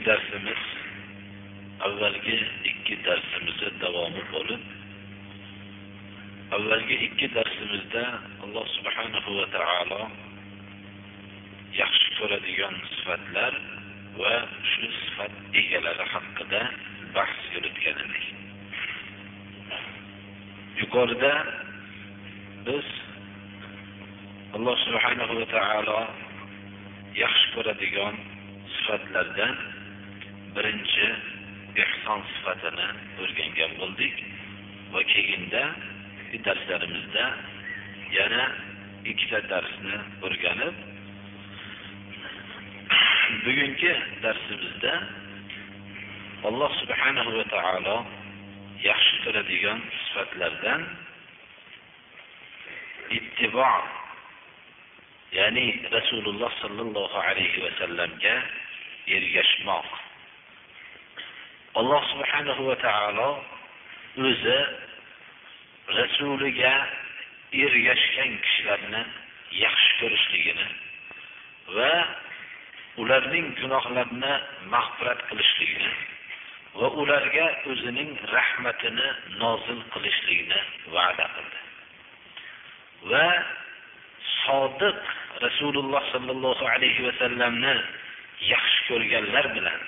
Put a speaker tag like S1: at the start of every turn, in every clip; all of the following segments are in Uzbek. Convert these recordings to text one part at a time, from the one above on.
S1: Bugungi darsimiz avvalgi ikki darsimizni davomi bo'lib avvalgi ikki darsimizda alloh subhanahu va taolo yaxshi ko'radigan sifatlar va shu sifat egalari haqida bahs yuritgan edik. Yuqorida biz alloh subhanahu va taolo yaxshi ko'radigan sifatlardan birinchi ehson sifatini o'rgangan bo'ldik va keyinda darslarimizda yana ikkita darsni o'rganib bugungi darsimizda alloh subhanahu va taolo yaxshi ko'radigan sifatlardan ittibo ya'ni rasululloh sollallohu alayhi vasallamga ergashmoq. Alloh subhanahu va taolo o'zi rasuliga ergashgan kishilarni yaxshi ko'rishligini va ularning gunohlarini mag'firat qilishligini va ularga o'zining rahmatini nozil qilishligini va'da qildi. Va sodiq rasululloh sollallohu alayhi vasallamni yaxshi ko'rganlar bilan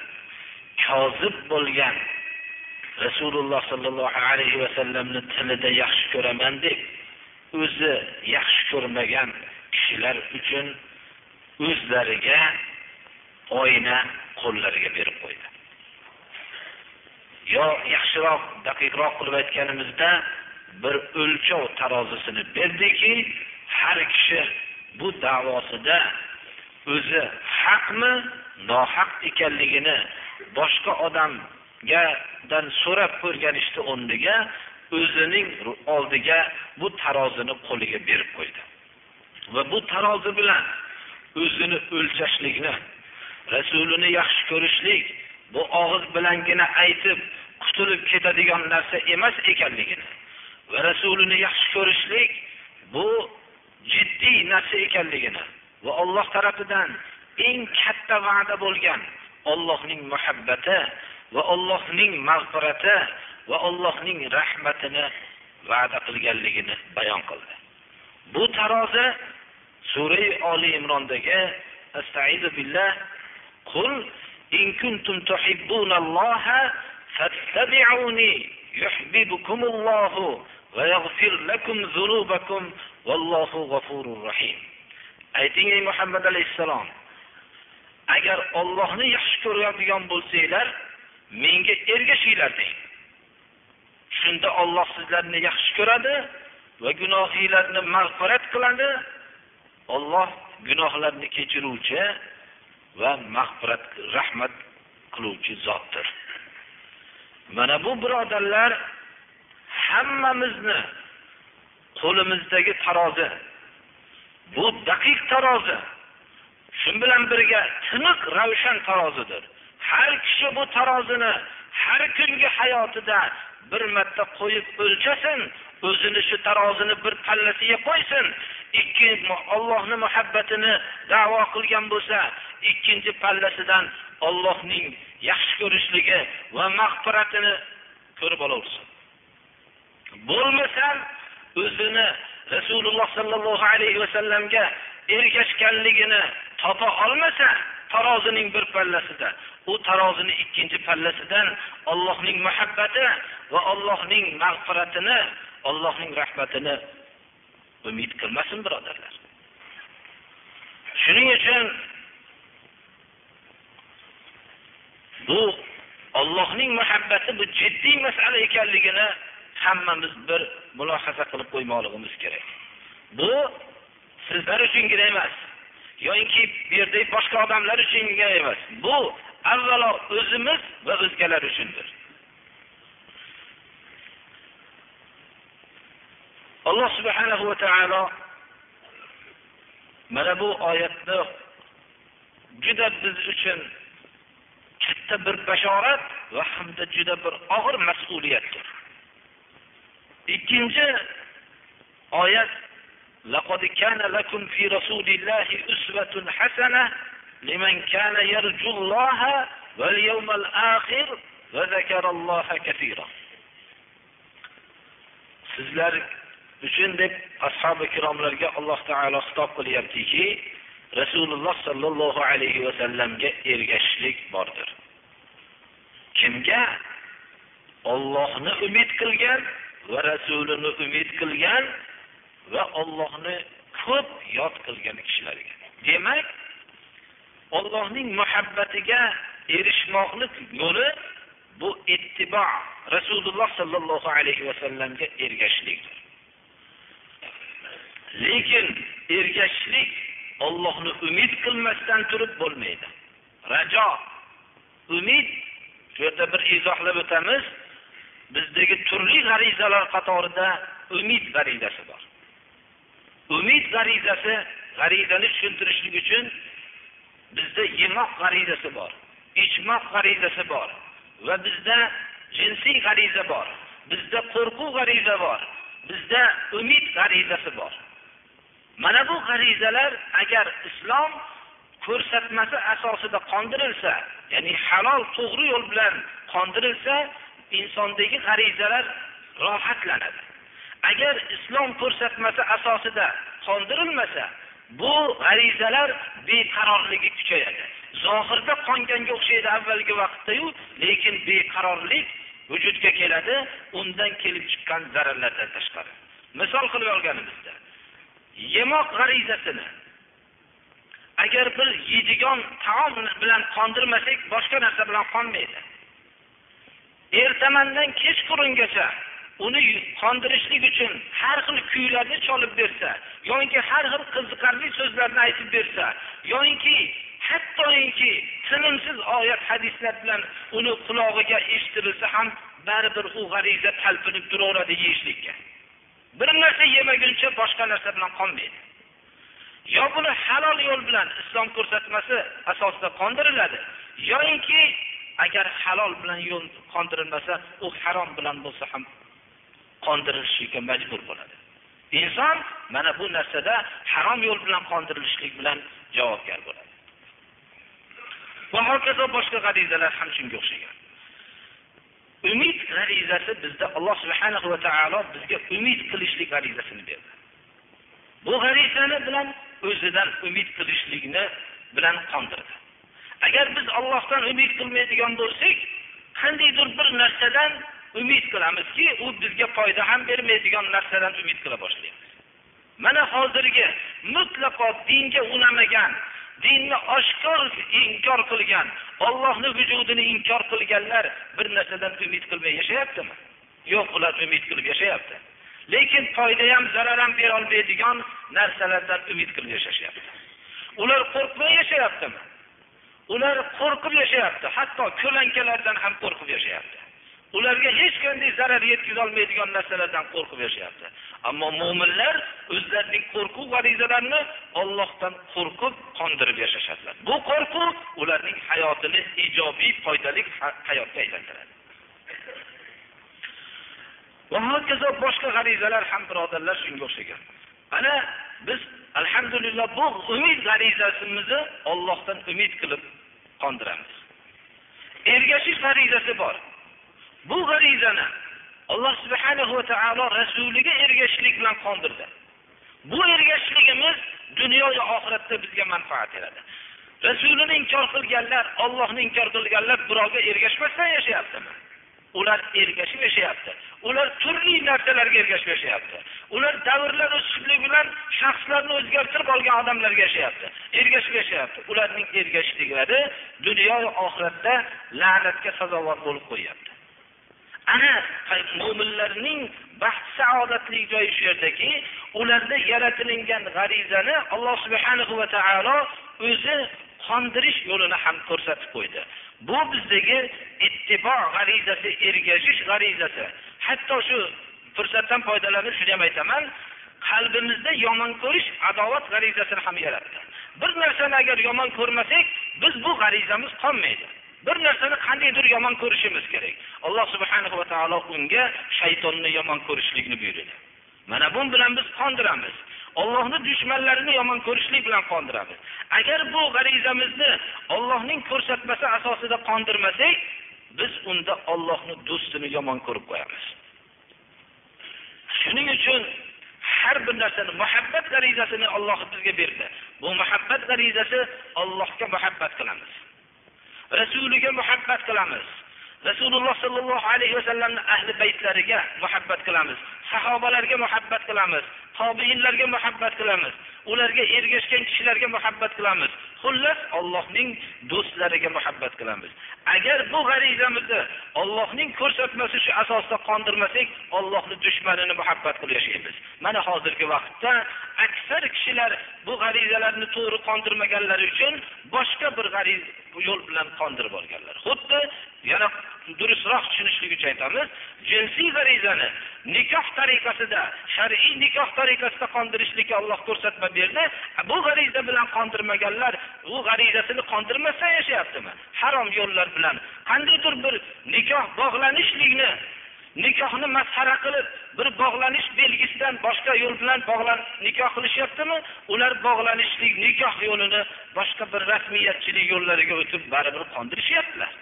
S1: kozib bo'lgan rasululloh sollallohu alayhi vasallamni tilida yaxshi ko'raman deb o'zi yaxshi ko'rmagan kishilar uchun o'zlariga oyna qo'llariga berib qo'ydi. Yo yaxshiroq daqiqroq qilib aytganimizda bir o'lchov tarozisini berdiki har kishi bu davosida o'zi haqmi nohaq ekanligini boshqa odamgadan so'rab o'rganishni o'rniga o'zining oldiga bu tarozini qo'liga berib qo'ydi. Va bu tarozi bilan o'zini o'lchashlikni rasulini yaxshi ko'rishlik bu og'iz bilangina aytib qutulib ketadigan narsa emas ekanligini va rasulini yaxshi ko'rishlik bu jiddiy narsa ekanligini va Alloh tarafidan eng katta va'da bo'lgan ollohning muhabbati va ollohning mag'firati va ollohning rahmatini va'da qilganligini bayon qildi. Bu tarozi surai Oli Imrondagi Astaizu billah Qul in kuntum tuhibbunalloha fattabi'uni yuhibbukumullohu va yaghfir lakum dhunubakum vallohu g'afurur rahim. Ayting ey Muhammad alayhissalom, agar Allohni yaxshi ko'radigan bo'lsanglar, menga ergashinglar deng. Shunda Alloh sizlarni yaxshi ko'radi va gunohinglarni mag'firat qiladi. Alloh gunohlarni kechiruvchi va mag'firat rahmat qiluvchi zotdir. Mana bu birodarlar hammamizni qo'limizdagi tarozi bu daqiq tarozi shu bilan birga tiniq ravshan tarozidir. Har kishi bu tarozini har kungi hayotida bir marta qo'yib o'lchasin o'zini shu tarozini bir pallasiga qo'ysin. Ikki Allohning muhabbatini da'vo qilgan bo'lsa ikkinchi pallasidan Allohning yaxshi ko'rishligi va mag'firatini ko'rib olaversin bo'lmasa o'zini rasululloh sollallohu alayhi vasallamga ergashganligini topa olmasa tarozining bir pallasida. U tarozini ikkinchi pallasidan ollohning muhabbati va ollohning mag'firatini Allohning rahmatini umid qilmasin birodarlar. Shuning uchun bu ollohning muhabbati bu jiddiy masala ekanligini hammamiz bir mulohaza qilib qo'ymoqligimiz kerak. Bu sizlar uchungina emas. Yoinki bu yerda boshqa odamlar uchun emas. Bu avvalo o'zimiz va o'zgalar uchundir. Alloh subhanahu va taolo mana bu oyatni juda biz uchun katta bir bashorat va hamda juda bir og'ir mas'uliyatdir. Ikkinchi oyat لقد كان لكم في رسول الله أسوة حسنة لمن كان يرجو الله واليوم الآخر وذكر الله كثيرا sizlar uchun deb ashobi ikromlarga alloh taolo xitob qilyaptiki rasululloh sollallohu alayhi vasallamga ergashishlik bordir kimga ollohni umid qilgan va rasulini umid qilgan va ollohni ko'p yod qilgan kishilarga demak ollohning muhabbatiga erishmoqlik yo'li bu ittibo rasululloh sollallohu alayhi vasallamga ergashishlikdir. Lekin ergashishlik ollohni umid qilmasdan turib bo'lmaydi. Rajo umid shu yerda bir izohlab o'tamiz bizdagi turli g'arizalar qatorida umid g'arizasi bor. Umid g'arizasi g'arizani tushuntirishlik uchun bizda yemoq g'arizasi bor ichmoq g'arizasi bor va bizda jinsiy g'ariza bor bizda qo'rquv g'ariza bor bizda umid g'arizasi bor. Mana bu g'arizalar agar islom ko'rsatmasi asosida qondirilsa ya'ni halol to'g'ri yo'l bilan qondirilsa insondagi g'arizalar rohatlanadi. Agar islom ko'rsatmasi asosida qondirilmasa bu g'arizalar beqarorligi kuchayadi. Zohirda qonganga o'xshaydi avvalgi vaqtdayu lekin beqarorlik vujudga keladi undan kelib chiqqan zararlardan tashqari. Misol qilib olganimizda yemoq g'arizasini agar bir yeydigan taom bilan qondirmasak boshqa narsa bilan qonmaydi. Ertamandan kechqurungacha uni qondirishlik uchun har xil kuylarni cholib bersa yoki har xil qiziqarli so'zlarni aytib bersa yoinki hattoki tinimsiz oyat hadislar bilan uni qulog'iga eshittirilsa ham baribir u g'ariza talpinib turaveradi yeyishlikka. Bir narsa yemaguncha boshqa narsa bilan qolmaydi. Yo buni halol yo'l bilan islom ko'rsatmasi asosida qondiriladi yoinki agar halol bilan yo'l qondirilmasa u harom bilan bo'lsa ham qondirilishlikka majbur bo'ladi. Inson mana bu narsada harom yo'l bilan qondirilishlik bilan javobgar bo'ladi. Va hokazo boshqa g'arizalar ham shunga o'xshagan. Umid g'arizasi bizda alloh subhanahu va taolo bizga umid qilishlik g'arizasini berdi. Bu g'arizani bilan o'zidan umid qilishlikni bilan qondirdi. Agar biz ollohdan umid qilmaydigan bo'lsak qandaydir bir narsadan umid qilamizki u bizga foyda ham bermaydigan narsadan umid qila boshlaymiz. Mana hozirgi mutlaqo dinga unamagan dinni oshkor inkor qilgan ollohni vujudini inkor qilganlar bir narsadan umid qilmay yashayaptimi? Yo'q ular umid qilib yashayapti. Lekin foyda ham zarar ham berolmaydigan narsalardan umid qilib yashashyapti. Ular qo'rqmay yashayaptimi? Ular qo'rqib yashayapti. Hatto ko'lankalardan ham qo'rqib yashayapti. Ularga hech qanday zarar yetkazolmaydigan narsalardan qo'rqib yashayapti. Ammo mo'minlar o'zlarining qo'rquv g'arizalarini ollohdan qo'rqib qondirib yashashadilar. Bu qo'rquv ularning hayotini ijobiy foydali hayotga aylantiradi. Va hokazo boshqa g'arizalar ham birodarlar shunga o'xshagan. Ana biz alhamdulillah bu umid g'arizasimizni ollohdan umid qilib qondiramiz. Ergashish g'arizasi bor. Bu g'arizani alloh subhanahu va taolo rasuliga ergashishlik bilan qondirdi. Bu ergashishligimiz va oxiratda bizga manfaat beradi. Rasulini inkor qilganlar ollohni inkor qilganlar birovga ergashmasdan yashayaptimi? Ular ergashib yashayapti. Ular turli narsalarga ergashib yashayapti. Ular davrlar o'sishligi bilan shaxslarni o'zgartirib olgan odamlarga yashayapti. Ergashib yashayapti. Ularning ergashishliklari va oxiratda la'natga sazovor bo'lib qo'yyapti ana mo'minlarning baxt saodatli joyi shu yerdaki ularda yaratilingan g'arizani alloh subhanahu va taolo o'zi qondirish yo'lini ham ko'rsatib qo'ydi.
S2: Bu bizdagi ittibo g'arizasi ergashish g'arizasi. Hatto shu fursatdan foydalanib shuni ham aytaman qalbimizda yomon ko'rish adovat g'arizasini ham yaratdi. Bir narsani agar yomon ko'rmasak biz bu g'arizamiz qolmaydi. Bir narsani qandaydir yomon ko'rishimiz kerak. Alloh subhanahu va taolo unga shaytonni yomon ko'rishlikni buyurdi mana bu bilan biz qondiramiz. Ollohni dushmanlarini yomon ko'rishlik bilan qondiramiz. Agar bu g'arizamizni ollohning ko'rsatmasi asosida qondirmasak biz unda ollohni do'stini yomon ko'rib qo'yamiz. Shuning uchun har bir narsani muhabbat g'arizasini olloh bizga berdi. Bu muhabbat g'arizasi ollohga muhabbat qilamiz. Rasuliga muhabbat qilamiz. Rasululloh sollallohu alayhi vasallamni ahli baytlariga muhabbat qilamiz. Sahobalarga muhabbat qilamiz. Tobiinlarga muhabbat qilamiz. Ularga ergashgan kishilarga muhabbat qilamiz. Xullas ollohning do'stlariga muhabbat qilamiz. Agar bu g'arizamizni ollohning ko'rsatmasi shu asosda qondirmasak ollohni dushmanini muhabbat qilib yashaymiz. Mana hozirgi vaqtda aksar kishilar bu g'arizalarni to'g'ri qondirmaganlari uchun boshqa bir g'ariz yo'l bilan qondirib olganlar. Xuddi yana durustroq tushunishlik uchun aytamiz jinsiy g'arizani nikoh tariqasida shar'iy nikoh tariqasida qondirishlikka olloh ko'rsatma berdi. Bu g'ariza bilan qondirmaganlar u g'arizasini qondirmasdan yashayaptimi? Harom yo'llar bilan. Qandaydir bir nikoh bog'lanishlikni nikohni masxara qilib bir bog'lanish belgisidan boshqa yo'l bilan bog'lan nikoh qilishyaptimi? Ular bog'lanishlik nikoh yo'lini boshqa bir rasmiyatchilik yo'llariga o'tib baribir qondirishyaptilar.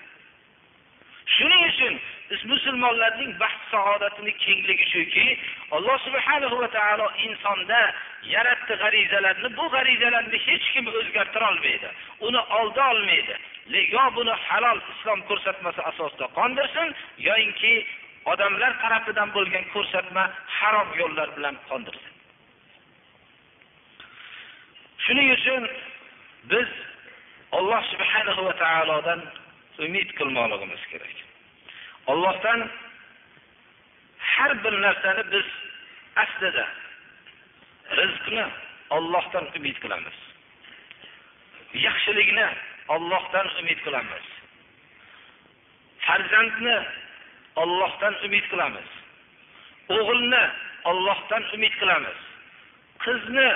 S2: Shuning uchun biz musulmonlarning baxt saodatini kengligi shuki alloh subhanahu va taolo insonda yaratdi g'arizalarni. Bu g'arizalarni hech kim o'zgartira olmaydi. Uni olda olmaydi. Yo buni halol islom ko'rsatmasi asosida qondirsin yoyinki odamlar tarafidan bo'lgan ko'rsatma harom yo'llar bilan qondirsin. Shuning uchun biz alloh subhanahu va taolodan umid qilmoqligimiz kerak. Ollohdan har bir narsani biz aslida rizqni ollohdan umid qilamiz. Yaxshilikni ollohdan umid qilamiz. Farzandni ollohdan umid qilamiz. O'g'ilni ollohdan umid qilamiz. Qizni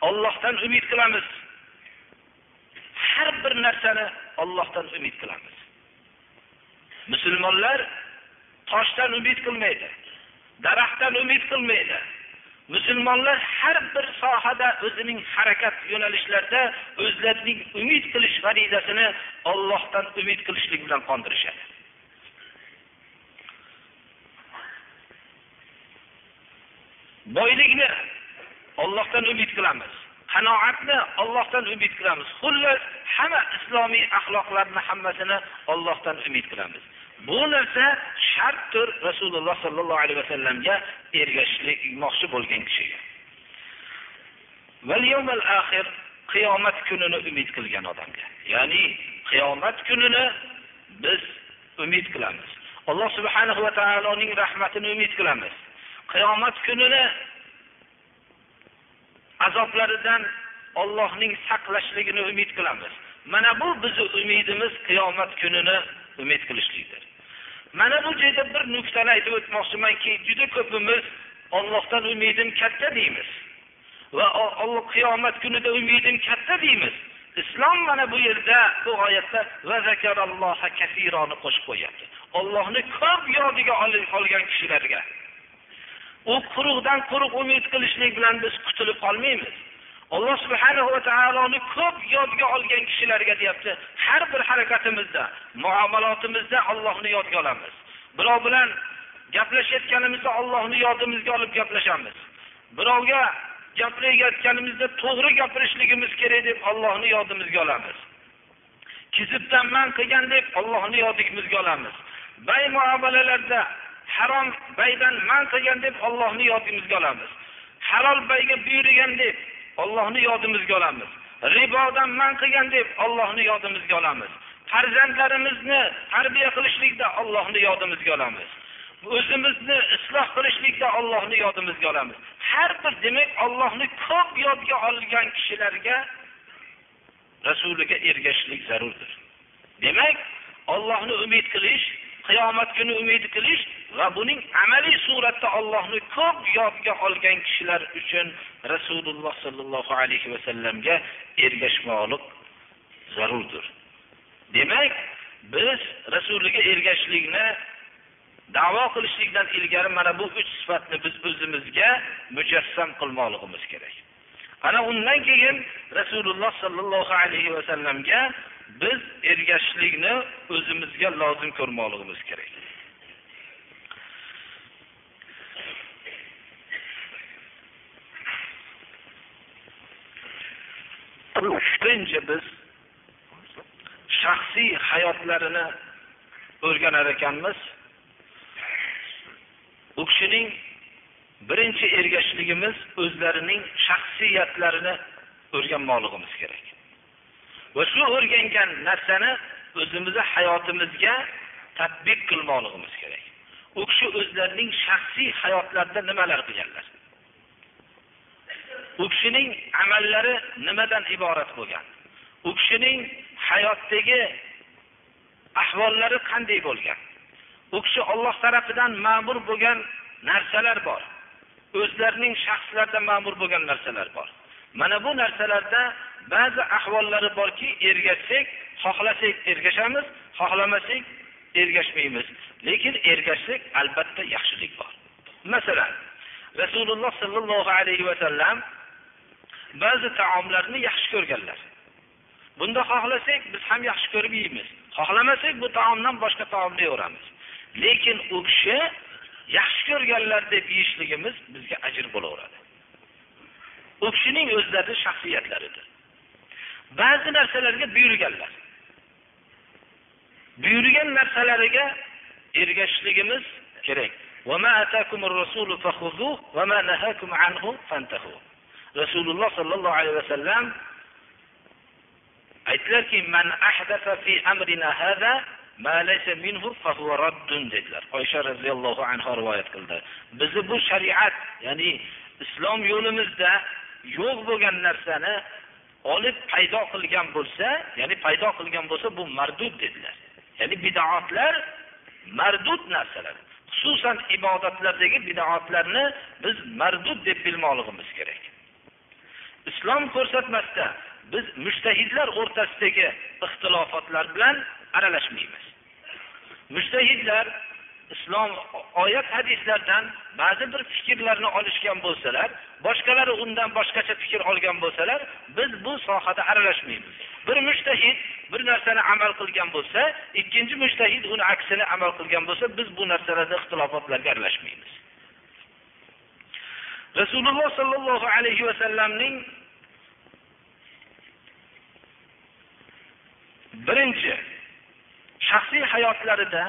S2: ollohdan umid qilamiz. Har bir narsani ollohdan umid qilamiz. Musulmonlar toshdan umid qilmaydi daraxtdan umid qilmaydi. Musulmonlar har bir sohada o'zining harakat yo'nalishlarida o'zlarining umid qilish g'arizasini ollohdan umid qilishlik bilan qondirishadi. Boylikni ollohdan umid qilamiz qanoatni ollohdan umid qilamiz. Xullas hamma islomiy axloqlarni hammasini ollohdan umid qilamiz. Bu narsa shartdir rasululloh sollallohu alayhi vasallamga ergashmoqchi bo'lgan kishiga. Qiyomat kunini umid qilgan odamga. Ya'ni qiyomat kunini biz umid qilamiz. Alloh subhanahu va taoloning rahmatini umid qilamiz. Qiyomat kunini azoblaridan ollohning saqlashligini umid qilamiz. Mana bu bizni umidimiz qiyomat kunini umid qilishlikdir. Mana bu joyda bir nuqtani aytib o'tmoqchimanki juda ko'pimiz ollohdan umidim katta deymiz. Va olloh qiyomat kunida umidim katta deymiz. Islom mana bu yerda bu oyatda qo'shib qo'yyapti. Ollohni ko'p yodiga olgan kishilarga. U quruqdan quruq umid qilishlik bilan biz qutulib qolmaymiz. Alloh subhanahu va taoloni ko'p yodga olgan kishilarga deyapti. Har bir harakatimizda muomalotimizda ollohni yodga olamiz. Birov bilan gaplashayotganimizda ollohni yodimizga olib gaplashamiz. Birovga gapirayotganimizda to'g'ri gapirishligimiz kerak deb ollohni yodimizga olamiz. Kizibdan man qilgan deb ollohni yodimizga olamiz. Bay muomalalarda harom baydan man qilgan deb ollohni yodimizga olamiz. Halol bayga buyurgan deb ollohni yodimizga olamiz. Ribodan man qilgan deb ollohni yodimizga olamiz. Farzandlarimizni tarbiya qilishlikda ollohni yodimizga olamiz. O'zimizni isloh qilishlikda ollohni yodimizga olamiz. Har bir demak ollohni ko'p yodga olgan kishilarga rasuliga ergashishlik zarurdir. Demak Allohni umid qilish, qiyomat kuni umid qilish va buning amaliy suratda Allohni ko'p yodga olgan kishilar uchun Rasululloh sallallohu alayhi va sallamga ergashmoqlik zarurdir. Demak, biz Rasuliga ergashishlikni da'vo qilishlikdan ilgari mana bu uch sifatni biz o'zimizga mujassam qilmoqligimiz kerak. Ana undan keyin Rasululloh sallallohu alayhi va sallamga biz ergashishlikni o'zimizga lozim ko'rmoqligimiz kerak. Birinchi biz shaxsiy hayotlarini o'rganar ekanmiz. U kishining birinchi ergashishligimiz o'zlarining shaxsiyatlarini o'rganmoqligimiz kerak. Va shu o'rgangan narsani o'zimizni hayotimizga tatbiq qilmoqligimiz kerak. U kishi o'zlarining shaxsiy hayotlarida nimalar qilganlar? U kishining amallari nimadan iborat bo'lgan? U kishining hayotdagi ahvollari qanday bo'lgan? U kishi Alloh tarafidan ma'mur bo'lgan narsalar bor. O'zlarining shaxslarida ma'mur bo'lgan narsalar bor. Mana bu narsalarda ba'zi ahvollari borki, ergashsak, xohlasak ergashamiz, xohlamasak ergashmaymiz. Lekin ergashsak albatta yaxshilik bor. Masalan, Rasululloh sallallohu alayhi va sallam ba'zi taomlarni yaxshi ko'rganlar. Bunda xohlasak biz ham yaxshi ko'rib yeymiz. Xohlamasak bu taomdan boshqa taomni yo'ramiz. Lekin u kishi yaxshi ko'rganlar deb yeyishligimiz bizga ajr bo'laveradi. U kishining o'zlarining shaxsiyatlaridir. Ba'zi narsalarga buyurganlar. Buyurgan narsalariga ergashishligimiz kerak. Rasululloh sallallohu alayhi va sallam aytdilarki, "Man ahdatha fi amrina hada ma laysa minhu raddun" dedilar. Oysha radhiyallohu anhu rivoyat qildi. Bizni bu shariat, ya'ni islom yo'limizda yo'q bo'lgan narsani olib paydo qilgan bo'lsa, ya'ni paydo qilgan bo'lsa bu mardud dedilar. Ya'ni bid'atlar mardud narsalar. Xususan ibodatlardagi bid'atlarni biz mardud deb bilmoqligimiz kerak. Islom ko'rsatmasida biz mujtahidlar o'rtasidagi ixtilofotlar bilan aralashmaymiz. Mujtahidlar islom oyat hadislardan ba'zi bir fikrlarni olishgan bo'lsalar, boshqalari undan boshqacha fikr olgan bo'lsalar, biz bu sohada aralashmaymiz. Bir mujtahid bir narsani amal qilgan bo'lsa, ikkinchi mujtahid uni aksini amal qilgan bo'lsa, biz bu narsalarda ixtilofotlarga aralashmaymiz. Rasululloh sallallohu alayhi va sallamning birinchi shaxsiy hayotlarida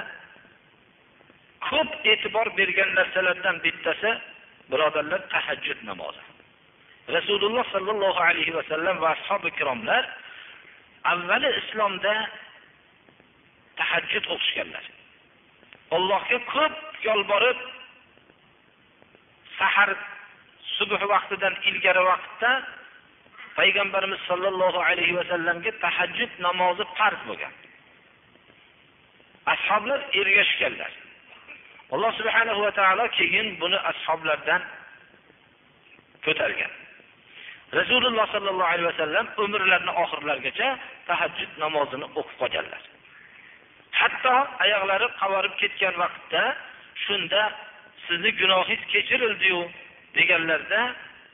S2: ko'p e'tibor bergan narsalardan bittasi birodarlar tahajjud namozi. Rasululloh sallallohu alayhi va sallam va ashobi ikromlar avvali islomda tahajjud o'qishganlar. Allohga ko'p yolborib sahar subh vaqtidan ilgari vaqtda payg'ambarimiz sollallohu alayhi vasallamga tahajjud namozi farz bo'lgan. Ashoblar ergashganlar. Alloh subhanahu va taolo keyin buni ashoblardan ko'targan. Rasululloh sollallohu alayhi va sallam umrlarining oxirlarigacha tahajjud namozini o'qib qolganlar. Hatto oyoqlari qavarib ketgan vaqtda shunda sizni gunohingiz kechirildiyu deganlarda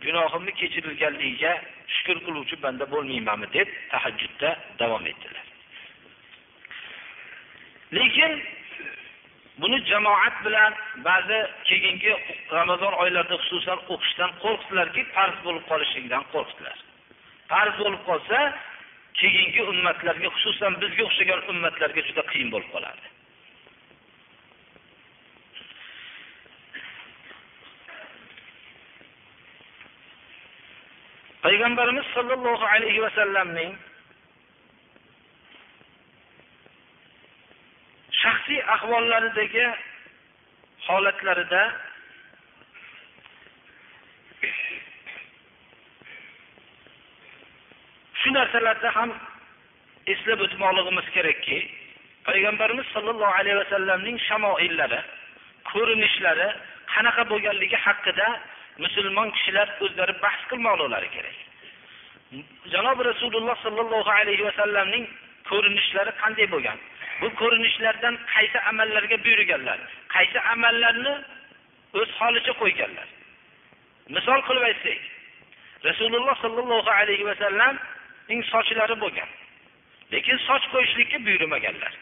S2: gunohimni kechirilganligiga shukr qiluvchi banda bo'lmaymanmi deb tahajjudda davom etdilar. Lekin buni jamoat bilan ba'zi keyingi Ramazon oylarida xususan o'qishdan qo'rqdilarki, farz bo'lib qolishligidan qo'rqdilar. Farz bo'lib qolsa, keyingi ummatlarga, xususan bizga o'xshagan ummatlarga juda qiyin bo'lib qoladi. Payg'ambarimiz sollallohu alayhi va sallamning shaxsiy ahvollaridagi holatlarida shu narsalarda ham eslab o'tmoqligimiz kerakki, payg'ambarimiz sollallohu alayhi vasallamning shamoillari ko'rinishlari qanaqa bo'lganligi haqida musulmon kishilar o'zlari bahs qilmoqlari kerak. Janobi rasululloh sollallohu alayhi vasallamning ko'rinishlari qanday bo'lgan? Bu ko'rinishlardan qaysi amallarga buyurganlar? Qaysi amallarni o'z holicha qo'yganlar? Misol qilib aytsak rasululloh sollallohu alayhi vasallamning sochlari bo'lgan lekin soch qo'yishlikka buyurmaganlar.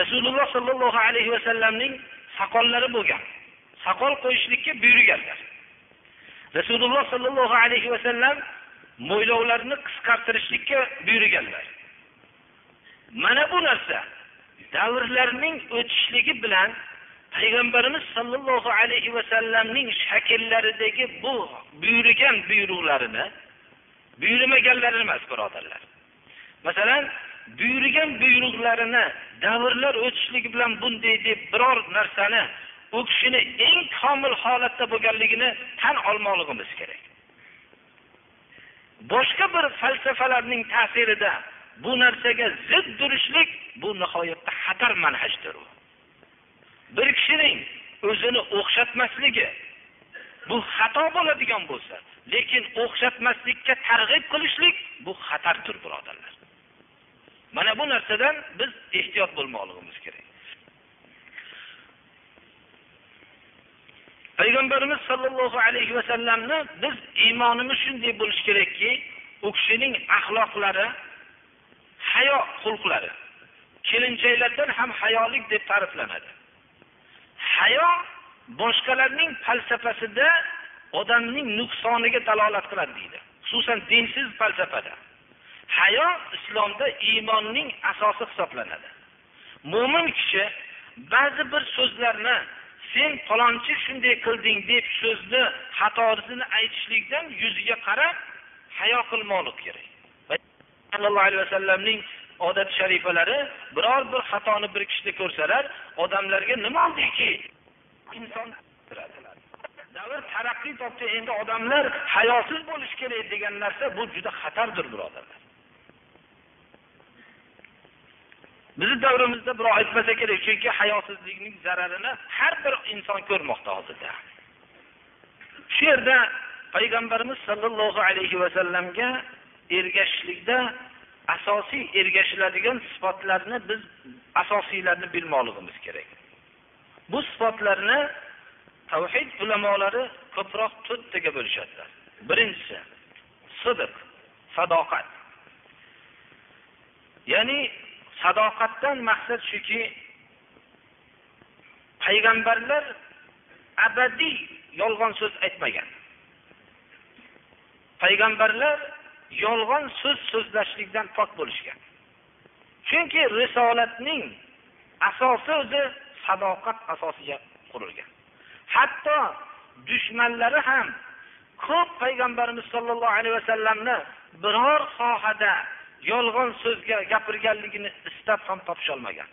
S2: Rasululloh sollallohu alayhi vasallamning soqollari bo'lgan. Soqol qo'yishlikka buyurganlar. Rasululloh sollallohu alayhi vasallam mo'ylovlarni qisqartirishlikka buyurganlar. Mana bu narsa davrlarning o'tishligi bilan payg'ambarimiz sollallohu alayhi vasallamning shakllaridagi bu buyurgan buyruqlarini buyurmaganlari emas birodarlar. Masalan buyurgan buyruqlarini davrlar o'tishligi bilan bunday deb biror narsani u kishini eng komil holatda bo'lganligini tan olmoqligimiz kerak. Boshqa bir falsafalarning ta'sirida bu narsaga zid turishlik bu nihoyatda xatar manhajdir u. Bir kishining o'zini o'xshatmasligi bu xato bo'ladigan bo'lsa lekin o'xshatmaslikka targ'ib qilishlik bu xatardir birodarlar. Mana bu narsadan biz ehtiyot bo'lmoqligimiz kerak. Payg'ambarimiz sollallohu alayhi vasallamni biz iymonimiz shunday bo'lishi kerakki u kishining axloqlari hayo xulqlari kelinchaklardan ham hayolik deb ta'riflanadi. Hayo boshqalarning falsafasida odamning nuqsoniga dalolat qiladi deydi. Xususan dinsiz falsafada. Hayo islomda iymonning asosi hisoblanadi. Mo'min kishi ba'zi bir so'zlarni sen falonchi shunday qilding deb so'zni xatosini aytishlikdan yuziga qarab hayo qilmoqlik kerak. Sallallohu alayhi vasallamning odat sharifalari biror bir xatoni bir kishida ko'rsalar odamlarga nima oldiki inson davr taraqqiy topdi endi odamlar hayosiz bo'lishi kerak degan narsa bu juda xatardir birodarlar. Bizni davrimizda birov aytmasa kerak chunki hayosizlikning zararini har bir inson ko'rmoqda hozirda. Shu yerda payg'ambarimiz sollallohu alayhi vasallamga ergashishlikda asosiy ergashiladigan sifatlarni biz asosiylarni bilmoqligimiz kerak. Bu sifatlarni tavhid ulamolari ko'proq to'rttaga bo'lishadilar. Birinchisi sidiq sadoqat. Ya'ni sadoqatdan maqsad shuki payg'ambarlar abadiy yolg'on so'z aytmagan. Payg'ambarlar yolg'on so'z so'zlashlikdan pok bo'lishgan. Chunki risolatning asosi o'zi sadoqat asosiga qurilgan. Hatto dushmanlari ham ko'p payg'ambarimiz sollallohu alayhi vasallamni biror sohada yolg'on so'zga gapirganligini istab ham topisholmagan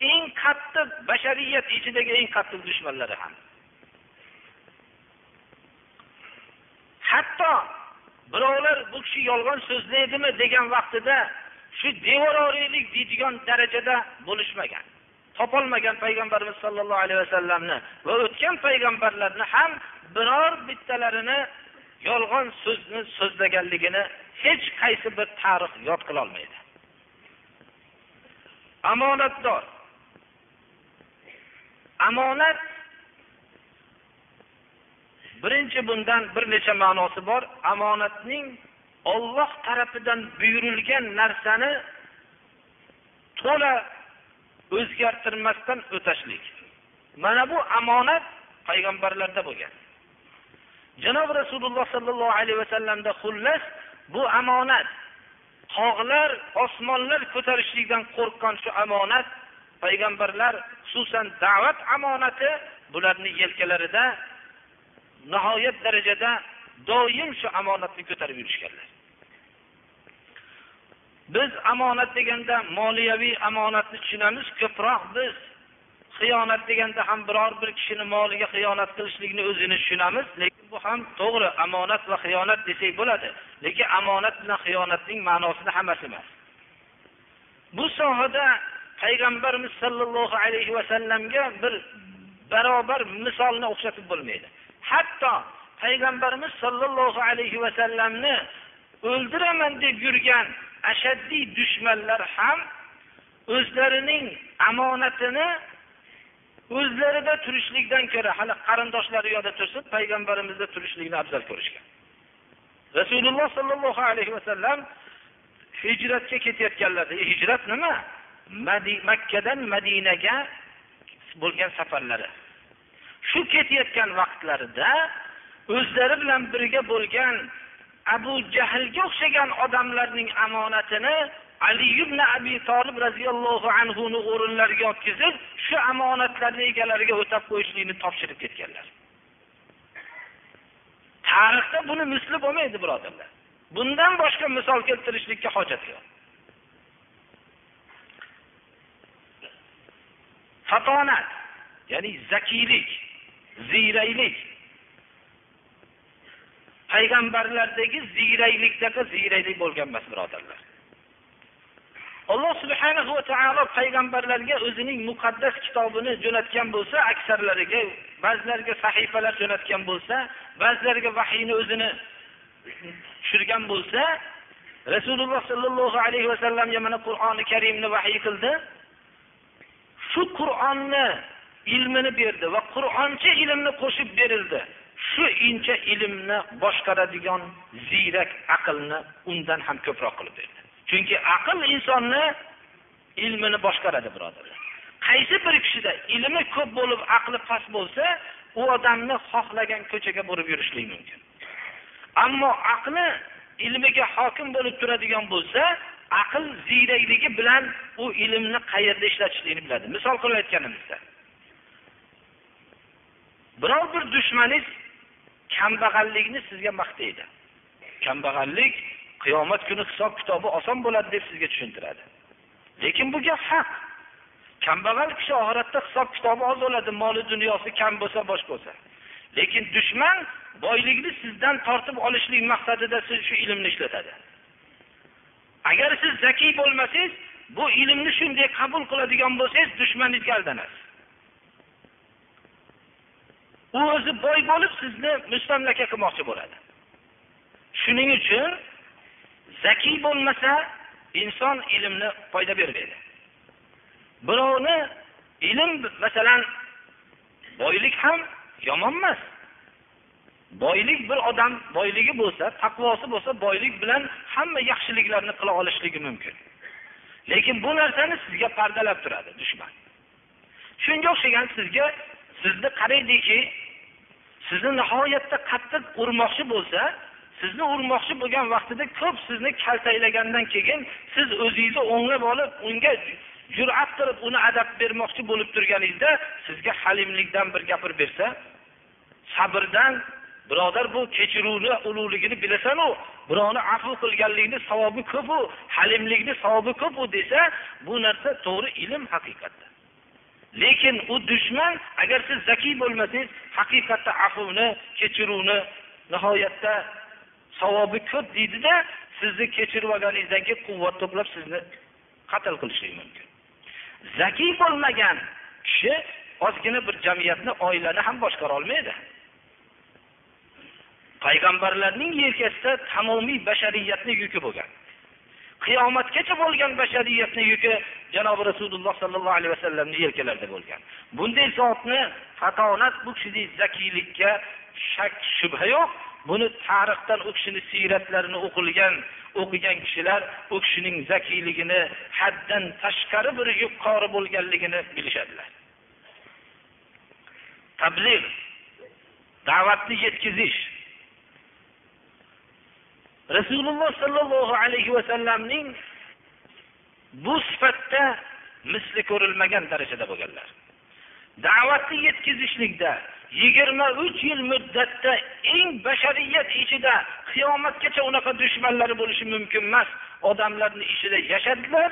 S2: eng qattiq bashariyat ichidagi eng qattiq dushmanlari ham. Hatto birovlar bu kishi yolg'on so'zlaydimi degan vaqtida shu devororiylik deydigan darajada bo'lishmagan. Topolmagan payg'ambarimiz sollallohu alayhi vasallamni va o'tgan payg'ambarlarni ham biror bittalarini yolg'on so'zni so'zlaganligini hech qaysi bir tarix yod qilolmaydi. Omonatdor omonat birinchi bundan bir necha ma'nosi bor. Omonatning olloh tarafidan buyurilgan narsani to'la o'zgartirmasdan o'tashlik. Mana bu omonat payg'ambarlarda bo'lgan. Janob rasululloh sollallohu alayhi vasallamda xullas bu omonat. Tog'lar osmonlar ko'tarishlikdan qo'rqqan shu omonat payg'ambarlar xususan da'vat omonati bularni yelkalarida nihoyat darajada doim shu omonatni ko'tarib yurishganlar. Biz omonat deganda moliyaviy omonatni tushunamiz ko'proq biz. Xiyonat deganda ham biror bir kishini moliga xiyonat qilishlikni o'zini tushunamiz lekin bu ham to'g'ri omonat va xiyonat desak bo'ladi. Lekin omonat bilan xiyonatning ma'nosini hammasi emas. Bu sohada payg'ambarimiz sollallohu alayhi vasallamga bir barobar misolni o'xshatib bo'lmaydi. Hatto payg'ambarimiz sollallohu alayhi vasallamni o'ldiraman deb yurgan ashaddiy dushmanlar ham o'zlarining omonatini o'zlarida turishlikdan ko'ra hali qarindoshlari yoqda tursin payg'ambarimizda turishlikni afzal ko'rishgan. Rasululloh sollallohu alayhi vasallam hijratga ketayotganlarida hijrat nima? Makkadan madinaga bo'lgan safarlari. Shu ketayotgan vaqtlarida o'zlari bilan birga bo'lgan abu jahlga o'xshagan odamlarning omonatini ali ibn abi tolib roziyallohu anhuni o'rinlariga o'tkazib shu omonatlarni egalariga o'tab qo'yishlikni topshirib ketganlar. Tarixda buni misli bo'lmaydi birodarlar. Bundan boshqa misol keltirishlikka hojat yo'q. Fatonat ya'ni zakiylik ziyraylik payg'ambarlardagi ziyraylikdaqa ziyraylik bo'lgan emas birodarlar. Alloh subhanahu va taolo payg'ambarlarga o'zining muqaddas kitobini jo'natgan bo'lsa aksarlariga ba'zilariga sahifalar jo'natgan bo'lsa ba'zilariga vahiyni o'zini tushirgan bo'lsa rasululloh sollallohu alayhi vasallamga mana qur'oni karimni vahiy qildi. Shu qur'onni ilmini berdi va qur'oncha ilmni qo'shib berildi. Shu incha ilmni boshqaradigan ziyrak aqlni undan ham ko'proq qilib berdi. Chunki aql insonni ilmini boshqaradi birodarlar qaysi bir kishida ilmi ko'p bo'lib aqli past bo'lsa u odamni xohlagan ko'chaga burib yurishlik mumkin. Ammo aqli ilmiga hokim bo'lib turadigan bo'lsa aql ziyrakligi bilan u ilmni qayerda ishlatishlikni biladi. Misol qilib aytganimizda biror bir dushmaningiz kambag'allikni sizga maqtaydi. Kambag'allik qiyomat kuni hisob kitobi oson bo'ladi deb sizga tushuntiradi. Lekin bu gap haq. Kambag'al kishi oxiratda hisob kitobi oz bo'ladi moli dunyosi kam bo'lsa bosh bo'lsa. Lekin dushman boylikni sizdan tortib olishlik maqsadida siz shu ilmni ishlatadi. Agar siz zakiy bo'lmasangiz bu ilmni shunday qabul qiladigan bo'lsangiz dushmaningizga aldanasiz u o'zi boy bo'lib sizni mustamlaka qilmoqchi bo'ladi. Shuning uchun zakiy bo'lmasa inson ilmni foyda bermaydi. Birovni ilm masalan boylik ham yomon emas. Boylik bir odam boyligi bo'lsa taqvosi bo'lsa boylik bilan hamma yaxshiliklarni qila olishligi mumkin. Lekin bu narsani sizga pardalab turadi dushman. Shunga o'xshagan sizga sizni qaraydiki sizni nihoyatda qattiq urmoqchi bo'lsa sizni urmoqchi bo'lgan vaqtida ko'p sizni kaltaklagandan keyin siz o'zingizni o'nglab olib unga jur'at qilib uni adab bermoqchi bo'lib turganingizda sizga halimlikdan bir gapirib bersa sabrdan birodar bu kechiruvni ulug'ligini bilasanu birovni afv qilganlikni savobi ko'pu halimlikni savobi ko'pu desa bu narsa to'g'ri ilm haqiqatda. Lekin u dushman agar siz zakiy bo'lmasangiz haqiqatda afvni kechiruvni nihoyatda savobi ko'p deydida sizni kechirib olganingizdan keyin quvvat to'plab sizni qatl qilishligi mumkin. Zakiy bo'lmagan kishi ozgina bir jamiyatni oilani ham boshqara olmaydi. Payg'ambarlarning yelkasida tamomiy bashariyatni yuki bo'lgan. Qiyomatgacha bo'lgan bashariyatni yuki janobi rasululloh sollallohu alayhi vasallamni yelkalarida bo'lgan. Bunday zotni fatonat bu kishidek zakiylikka shak shubha yo'q. Buni tarixdan u kishini siyratlarini o'qilgan o'qigan kishilar u kishining zakiyligini haddan tashqari bir yuqori bo'lganligini bilishadilar. Tabliğ da'vatni yetkazish rasululloh sollallohu alayhi vasallamning bu sifatda misli ko'rilmagan darajada bo'lganlar. Da'vatni yetkazishlikda yigirma uch yil muddatda eng bashariyat ichida qiyomatgacha unaqa dushmanlari bo'lishi mumkin emas. Odamlarni ichida yashadilar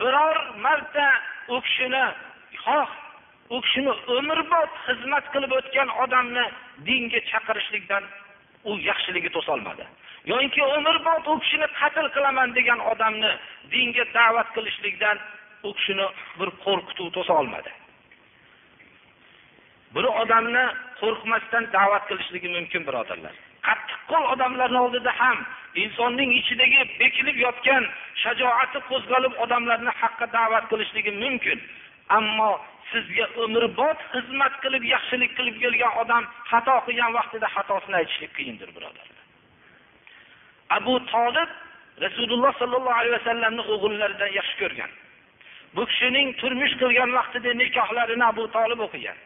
S2: biror marta u kishini xoh u kishini umrbod xizmat qilib o'tgan odamni dinga chaqirishlikdan u yaxshiligi to'solmadi. Yoinki umrbod u kishini qatl qilaman degan odamni dinga da'vat qilishlikdan u kishini bir qo'rqituv to'sa olmadi bir odamni qo'rqmasdan da'vat qilishligi mumkin birodarlar. Qattiqqo'l odamlarni oldida ham insonning ichidagi bekilib yotgan shajoati qo'zg'alib odamlarni haqqa da'vat qilishligi mumkin. Ammo sizga umrbod xizmat qilib yaxshilik qilib kelgan odam xato qilgan vaqtida xatosini aytishlik qiyindir birodarlar. Abu tolib rasululloh sollallohu alayhi vasallamni o'g'illaridan yaxshi ko'rgan. Bu kishining turmush qilgan vaqtida nikohlarini abu tolib o'qigan.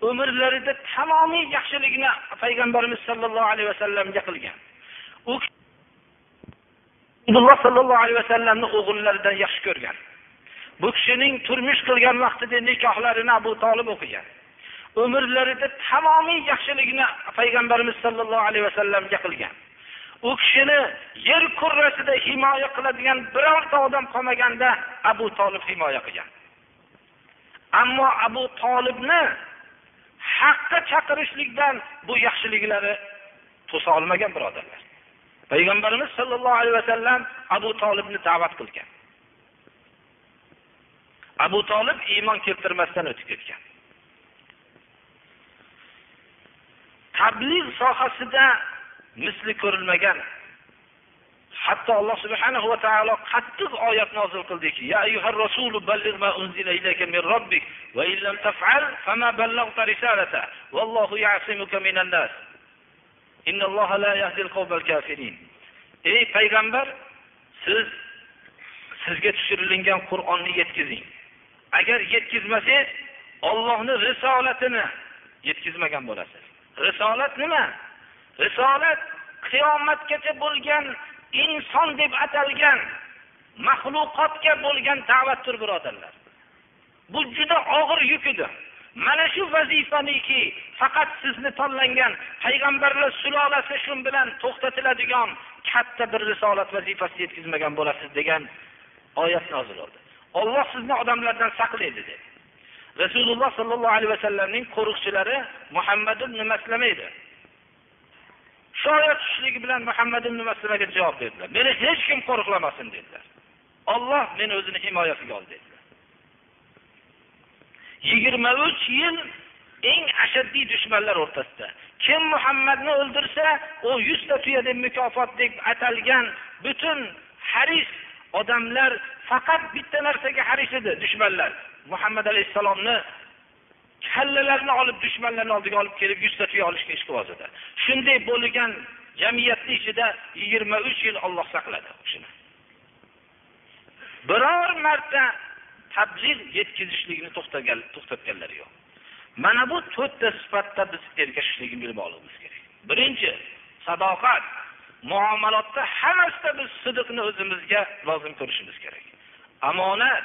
S2: Umrlarida tamomiy yaxshilikni payg'ambarimiz sollallohu alayhi vasallamga qilgan. U abdulloh sollallohu alayhi vasallamni o'g'illaridan yaxshi ko'rgan. Bu kishining turmush qilgan vaqtida nikohlarini abu tolib o'qigan. Umrlarida tamomiy yaxshilikni payg'ambarimiz sollallohu alayhi vasallamga qilgan. U kishini yer kurrasida himoya qiladigan birorta odam qolmaganda abu tolib himoya qilgan. Ammo abu tolibni haqqa chaqirishlikdan bu yaxshiliklari to'sa olmagan birodarlar. Payg'ambarimiz sollallohu alayhi vasallam abu tolibni da'vat qilgan. Abu tolib iymon keltirmasdan o'tib ketgan. Tabliğ sohasida misli ko'rilmagan hatto alloh subhanahu va taolo qattiq oyat nozil qildiki ya ayyuhar rasulu balligh ma unzila ilayka min robbik va in lam taf'al fama ballaghta risalata wallohu ya'simuka minan nas. Innalloha la yahdil qawmal kafirin ey payg'ambar siz sizga tushirilgan qur'onni yetkazing agar yetkazmasangiz Allohning risolatini yetkazmagan bo'lasiz. Risolat nima? Risolat qiyomatgacha bo'lgan inson deb atalgan maxluqotga bo'lgan da'vatdir birodarlar. Bu juda og'ir yuk edi. Mana shu vazifaniki faqat sizni tanlangan payg'ambarlar sulolasi shu bilan to'xtatiladigan katta bir risolat vazifasini yetkazmagan bo'lasiz degan oyat nozil bo'ldi olloh sizni odamlardan saqlaydi dedi. Rasululloh sollallohu alayhi vasallamning qo'riqchilari muhammad ibn maslama edi. Shu tushishligi bilan muhammad ibn maslamaga javob berdilar. Meni hech kim qo'riqlamasin dedilar. Olloh meni o'zini himoyasiga oldi dedilar. Yigirma uch yil eng ashaddiy dushmanlar o'rtasida. Kim muhammadni o'ldirsa u yuzta tuya deb mukofot deb atalgan butun haris odamlar faqat bitta narsaga haris edi dushmanlar. Muhammad alayhissalomni kallalarni olib dushmanlarni oldiga olib kelib yuzta olishga ish qilib shunday bo'lgan jamiyatni ichida yigirma uch yil olloh saqladi u biror marta tabliğ yetkazishlikni to'xtagan to'xtatganlari yo'q. Mana bu to'rtta sifatda biz ergashishligini bilib olishimiz kerak. Birinchi sadoqat. Muomalotda hammasida biz sidiqni o'zimizga lozim ko'rishimiz kerak. Omonat.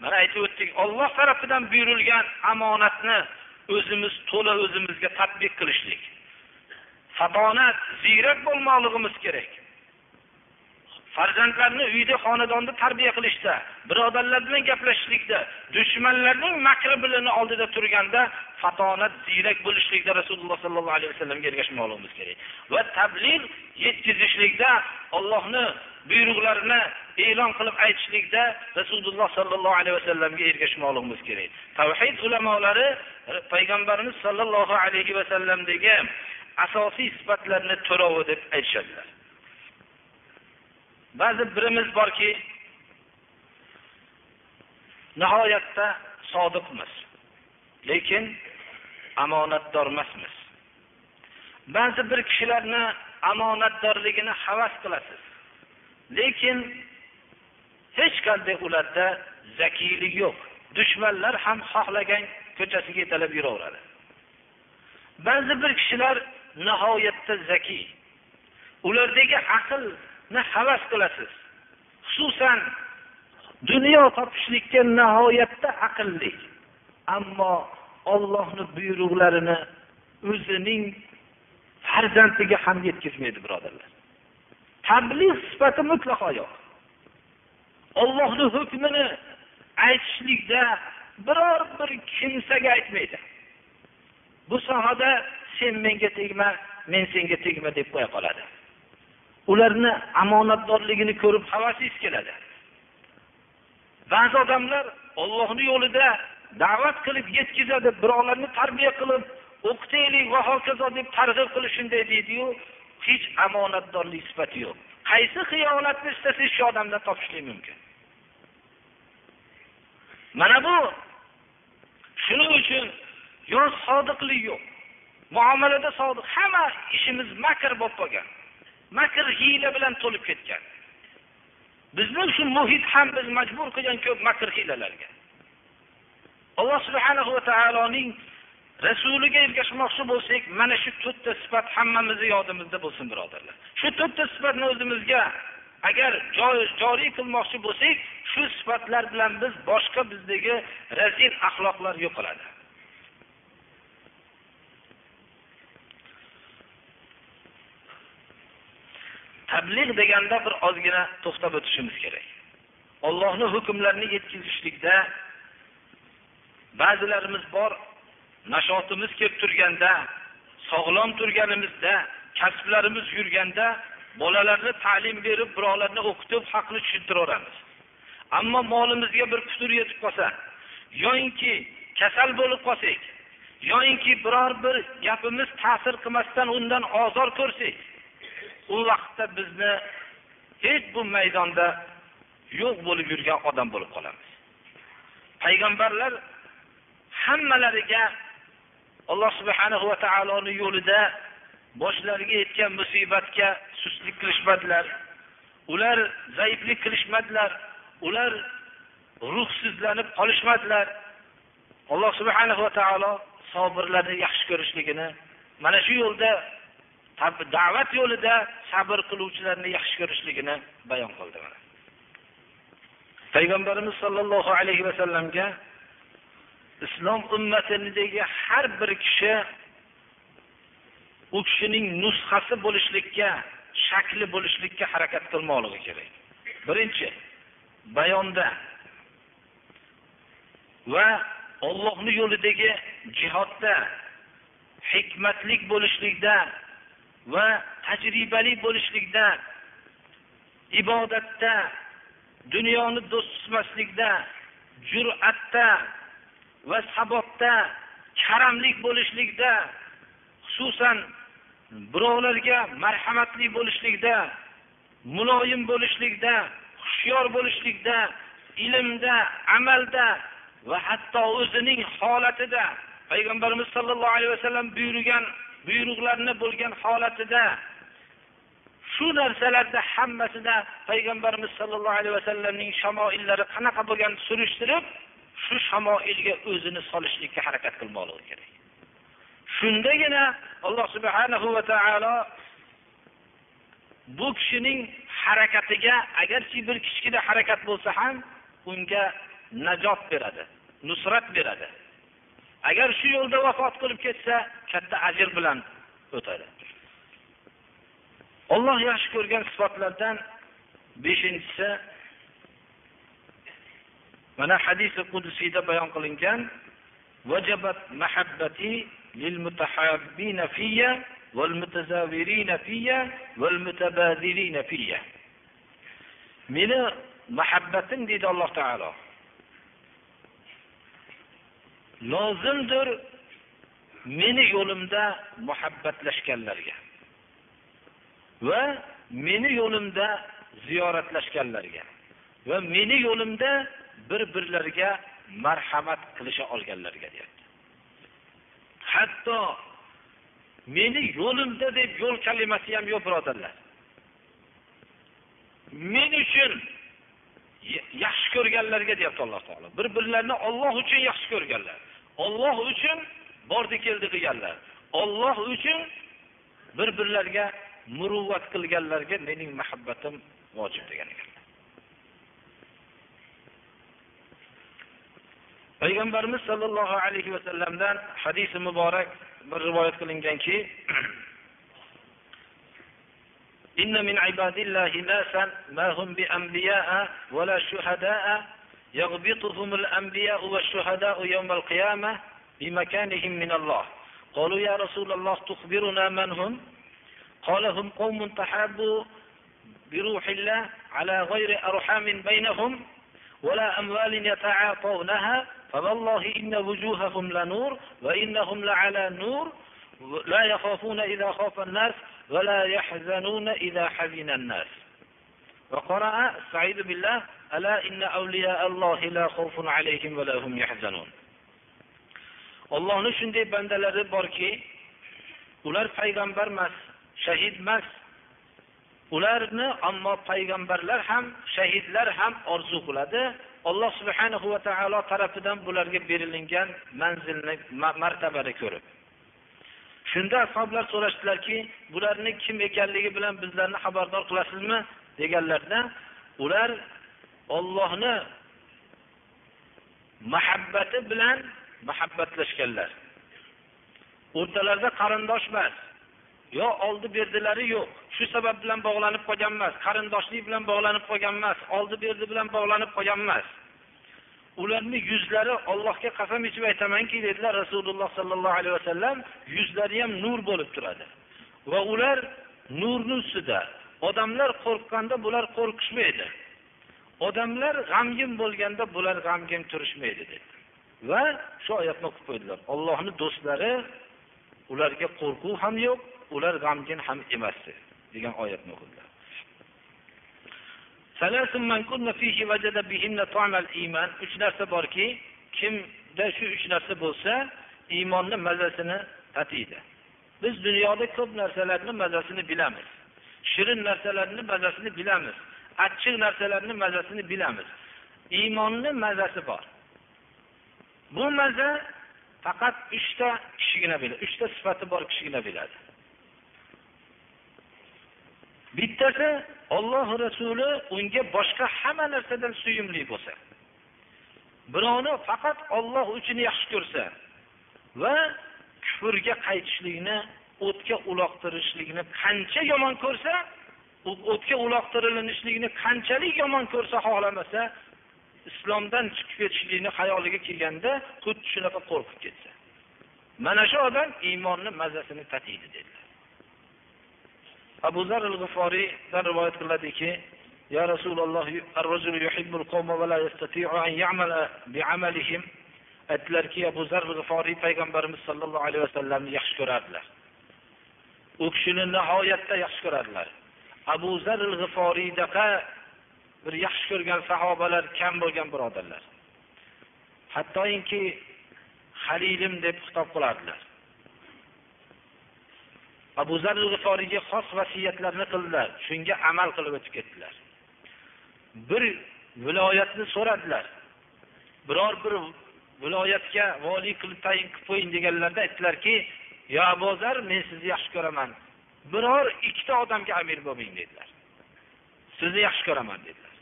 S2: Mana aytib o'tdik olloh tarafidan buyurilgan omonatni o'zimiz to'la o'zimizga tadbiq qilishlik. Fatonat ziyrak bo'lmoqligimiz kerak. Farzandlarni uyda xonadonda tarbiya qilishda birodarlar bilan gaplashishlikda dushmanlarning makri bilan oldida turganda fatonat ziyrak bo'lishlikda rasululloh sollallohu alayhi vasallamga ergashmoqligimiz kerak. Va tabliğ yetkazishlikda ollohni buyruqlarini e'lon qilib aytishlikda rasululloh sollallohu alayhi vasallamga ergashmoqligimiz kerak. Tavhid ulamolari payg'ambarimiz sollallohu alayhi vasallamdagi asosiy sifatlarni to'rovi deb aytishadilar. Ba'zi birimiz borki nihoyatda sodiqmiz lekin omonatdor emasmiz ba'zi bir kishilarni omonatdorligini havas qilasiz lekin hech qanday ularda zakiylik yo'q. Dushmanlar ham xohlagan ko'chasiga yetalab yuraveradi. Ba'zi bir kishilar nihoyatda zakiy ulardagi aql na havas qilasiz. Xususan dunyo topishlikka nihoyatda aqlli. Ammo ollohni buyruqlarini o'zining farzandiga ham yetkazmaydi birodarlar. Tabliğ sifati mutlaqo yo'q. Ollohni hukmini aytishlikda biror bir kimsaga aytmaydi. Bu sohada sen menga tegma men senga tegma deb qo'ya qoladi. Ularni omonatdorligini ko'rib havasingiz keladi. Ba'zi odamlar ollohni yo'lida da'vat qilib yetkazadi birovlarni tarbiya qilib o'qitaylik va hokazo deb targ'ib qilib shunday deydiyu hech omonatdorlik sifati yo'q. Qaysi xiyonatni istasangiz shu odamdan topishlik mumkin. Mana bu shuning uchun yo sodiqlik yo'q. Muomalada sodiq hamma ishimiz makr bo'lib qolgan. Makr hiyla bilan to'lib ketgan. Bizni shu muhit ham biz majbur qilgan ko'p makr hiylalarga. Alloh subhanahu va taoloning rasuliga ergashmoqchi bo'lsak mana shu to'rtta sifat hammamizni yodimizda bo'lsin birodarlar. Shu to'rtta sifatni o'zimizga agar joriy qilmoqchi bo'lsak shu sifatlar bilan biz boshqa bizdagi razil axloqlar yo'qoladi. Tabliğ deganda bir ozgina to'xtab o'tishimiz kerak. Ollohni hukmlarini yetkazishlikda ba'zilarimiz bor nashotimiz kelib turganda sog'lom turganimizda kasblarimiz yurganda bolalarni ta'lim berib birovlarni o'qitib haqni tushuntiraveramiz. Ammo molimizga bir putur yetib qolsa yoyinki kasal bo'lib qolsak yoyinki biror bir gapimiz ta'sir qilmasdan undan ozor ko'rsak u vaqtda bizni hech bu maydonda yo'q bo'lib yurgan odam bo'lib qolamiz. Payg'ambarlar hammalariga alloh subhanahu va taoloni yo'lida boshlariga yetgan musibatga sustlik qilishmadilar. Ular zaiflik qilishmadilar. Ular ruhsizlanib qolishmadilar. Alloh subhanahu va taolo sobirlarni yaxshi ko'rishligini mana shu yo'lda da'vat yo'lida sabr qiluvchilarni yaxshi ko'rishligini bayon qildi mana. Payg'ambarimiz sollallohu alayhi vasallamga islom ummatidagi har bir kishi u kishining nusxasi bo'lishlikka shakli bo'lishlikka harakat qilmoqligi kerak. Birinchi bayonda va ollohni yo'lidagi jihodda hikmatlik bo'lishlikda va tajribali bo'lishlikda ibodatda dunyoni do'st tutmaslikda jur'atda va sabotda karamlik bo'lishlikda xususan birovlarga marhamatli bo'lishlikda muloyim bo'lishlikda hushyor bo'lishlikda ilmda amalda va hatto o'zining holatida payg'ambarimiz sollallohu alayhi vasallam buyurgan buyruqlarni bo'lgan holatida shu narsalarda hammasida payg'ambarimiz sollallohu alayhi vasallamning shamoillari qanaqa bo'lgan surishtirib shu shamoilga o'zini solishlikka harakat qilmoqligi kerak. Shundagina alloh subhanahu va taolo bu kishining harakatiga agarchi bir kichkina harakat bo'lsa ham unga najot beradi nusrat beradi. agar shu yo'lda vafot qilib ketsa katta ajr bilan o'tadi. Olloh yaxshi ko'rgan sifatlardan beshinchisi mana hadisi qudsiyda bayon qilingan vajabat mahabbati lil fiyya val fiyya val fiyya. Meni muhabbatim deydi alloh taolo. Lozimdir meni yo'limda muhabbatlashganlarga va meni yo'limda ziyoratlashganlarga va meni yo'limda bir birlariga marhamat qilisha olganlarga deyapti. Hatto meni yo'limda deb yo'l kalimasi ham yo'q birodarlar. Men uchun yaxshi ko'rganlarga deyapti alloh taolo. Bir birlarini olloh uchun yaxshi ko'rganlar. olloh uchun bordi keldi qilganlar olloh uchun bir birlariga muruvvat qilganlarga mening muhabbatim vojib degan ekanlar payg'ambarimiz sollallohu alayhi vasallamdan hadisi muborak bir rivoyat qilinganki إن من عباد الله ناسا ما هم بأنبياء ولا شهداء يغبطهم الأنبياء والشهداء يوم القيامة بمكانهم من الله. قالوا يا رسول الله تخبرنا من هم؟ قال هم قوم تحابوا بروح الله على غير أرحام بينهم ولا أموال يتعاطونها فوالله إن وجوههم لنور وإنهم لعلى نور لا يخافون إذا خاف الناس ولا يحزنون إذا حزن الناس. وقرأ استعيذ بالله ألا إن أولياء الله لا خوف عليهم ولا هم يحزنون Allohning shunday bandalari borki, ular payg'ambar emas, shahid emas. Ularni ammo payg'ambarlar ham, shahidlar ham orzu qiladi. Alloh subhanahu va taolo tarafidan bularga berilgan manzilni, martabani ko'rib. Shunda ashoblar so'rashdilarki, bularning kim ekanligi bilan bizlarni xabardor qilasizmi? Deganlarida ular Allohni muhabbati bilan muhabbatlashganlar. O'rtalarida qarindosh emas, yo oldi berdilari yo'q. Shu sabab bilan bog'lanib qolgan emas, qarindoshlik bilan bog'lanib qolgan emas, oldi berdi bilan bog'lanib qolgan emas. Ularni yuzlari Allohga qasam ichib aytamanki, dedilar Rasululloh sallallohu alayhi vasallam, yuzlari ham nur bo'lib turadi. Va ular nurni ustida. Odamlar qo'rqqanda bular qo'rqishmaydi. Odamlar g'amgin bo'lganda bular g'amgin turishmaydi dedi. Va shu oyatni o'qib qo'ydilar. Allohning do'stlari ularga qo'rquv ham yo'q, ular g'amgin ham emas degan oyatni o'qidilar. Salasun man iman. Uch narsa borki, kimda shu uch narsa bo'lsa, iymonni mazasini tatiydi. Biz dunyoda ko'p narsalarning mazasini bilamiz. Shirin narsalarning mazasini bilamiz. Achchiq narsalarning mazasini bilamiz. iymonni mazasi bor. Bu maza faqat uchta kishigina biladi. uchta sifati bor kishigina biladi. Bittasi Alloh Rasuli unga boshqa hamma narsadan suyumli bo'lsa. Birovni faqat Alloh uchun yaxshi ko'rsa va kufrga qaytishlikni, o'tga uloqtirishlikni qancha yomon ko'rsa, o'tga uloqtirilishlikni qanchalik yomon ko'rsa, xohlamasa, islomdan chiqib ketishlikni xayoliga kelganda xuddi shunaqa qo'rqib ketsa. Mana shu odam iymonning mazasini tatiydi dedilar. Abu Zar al-G'iforidan rivoyat qiladiki, Ya Rasululloh, الله الرجل يحب qawma va la yastati'u an ya'mala bi'amalihim. Aytlarki, Abu Zar al-G'iforiy payg'ambarimiz sollallohu alayhi vasallamni yaxshi ko'rardilar. U kishini nihoyatda yaxshi ko'radilar Abu Zar al-G'iforiydagi bir yaxshi ko'rgan sahobalar kam bo'lgan birodarlar. Hattoki Halilim deb xitob qilardilar. Abu Zar al-G'iforiyga xos vasiyatlarni qildilar, shunga amal qilib o'tib ketdilar. Bir viloyatni so'radilar. Biror bir viloyatga vali qilib tayin qilib qo'ying deganlarda aytdilarki, "Ya abuzar men sizni yaxshi ko'raman. Biror ikkita odamga amir bo'lmang dedilar. Sizni yaxshi ko'raman dedilar.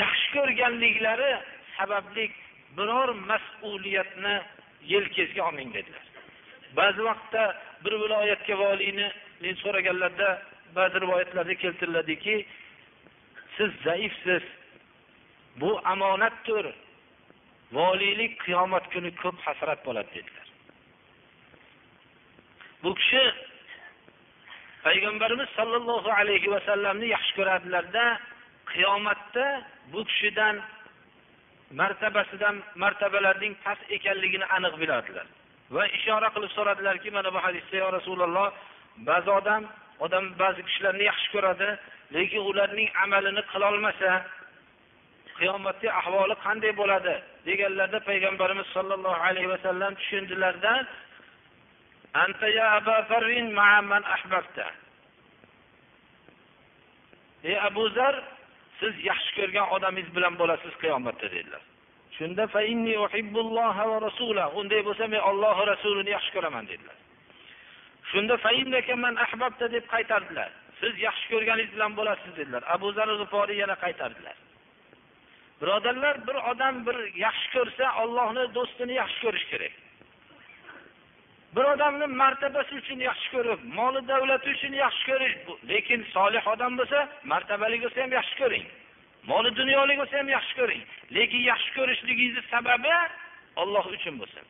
S2: Yaxshi ko'rganliklari sababli biror mas'uliyatni yelkangizga olmang dedilar. Ba'zi vaqtda bir viloyatga valini men so'raganlarda ba'zi rivoyatlarda keltiriladiki, siz zaifsiz. Bu omonatdir. voliylik qiyomat kuni ko'p hasrat bo'ladi dedilar. Bu kishi payg'ambarimiz sollallohu alayhi vasallamni yaxshi ko'radilarda, qiyomatda bu kishidan martabasidan martabalarning past ekanligini aniq biladilar. va ishora qilib so'radilarki, mana bu hadisda yo Rasululloh, ba'zi odam odam ba'zi kishilarni yaxshi ko'radi, lekin ularning amalini qilolmasa qiyomatda ahvoli qanday bo'ladi deganlarda payg'ambarimiz sollallohu alayhi vasallam tushundilarda anta ya Abu Zarrin ma'a man ahbabta. Ey Abu Zar, siz yaxshi ko'rgan odamingiz bilan bo'lasiz qiyomatda dedilar. Shunda fa inni rasulahu. Unday bo'lsa men Alloh va rasulini yaxshi ko'raman dedilar. Shunda fa man ahbabta deb qaytardilar. Siz yaxshi ko'rganingiz bilan bo'lasiz dedilar. Abu Zar G'iforiy yana qaytardilar. Birodarlar, bir odam bir yaxshi ko'rsa, Allohning do'stini yaxshi ko'rish kerak. Bir odamning martabasi uchun yaxshi ko'rib, moli davlati uchun yaxshi ko'ring lekin solih odam bo'lsa, martabali bo'lsa ham yaxshi ko'ring. Moli dunyolik bo'lsa ham yaxshi ko'ring, lekin yaxshi ko'rishligingiz sababi Alloh uchun bo'lsin.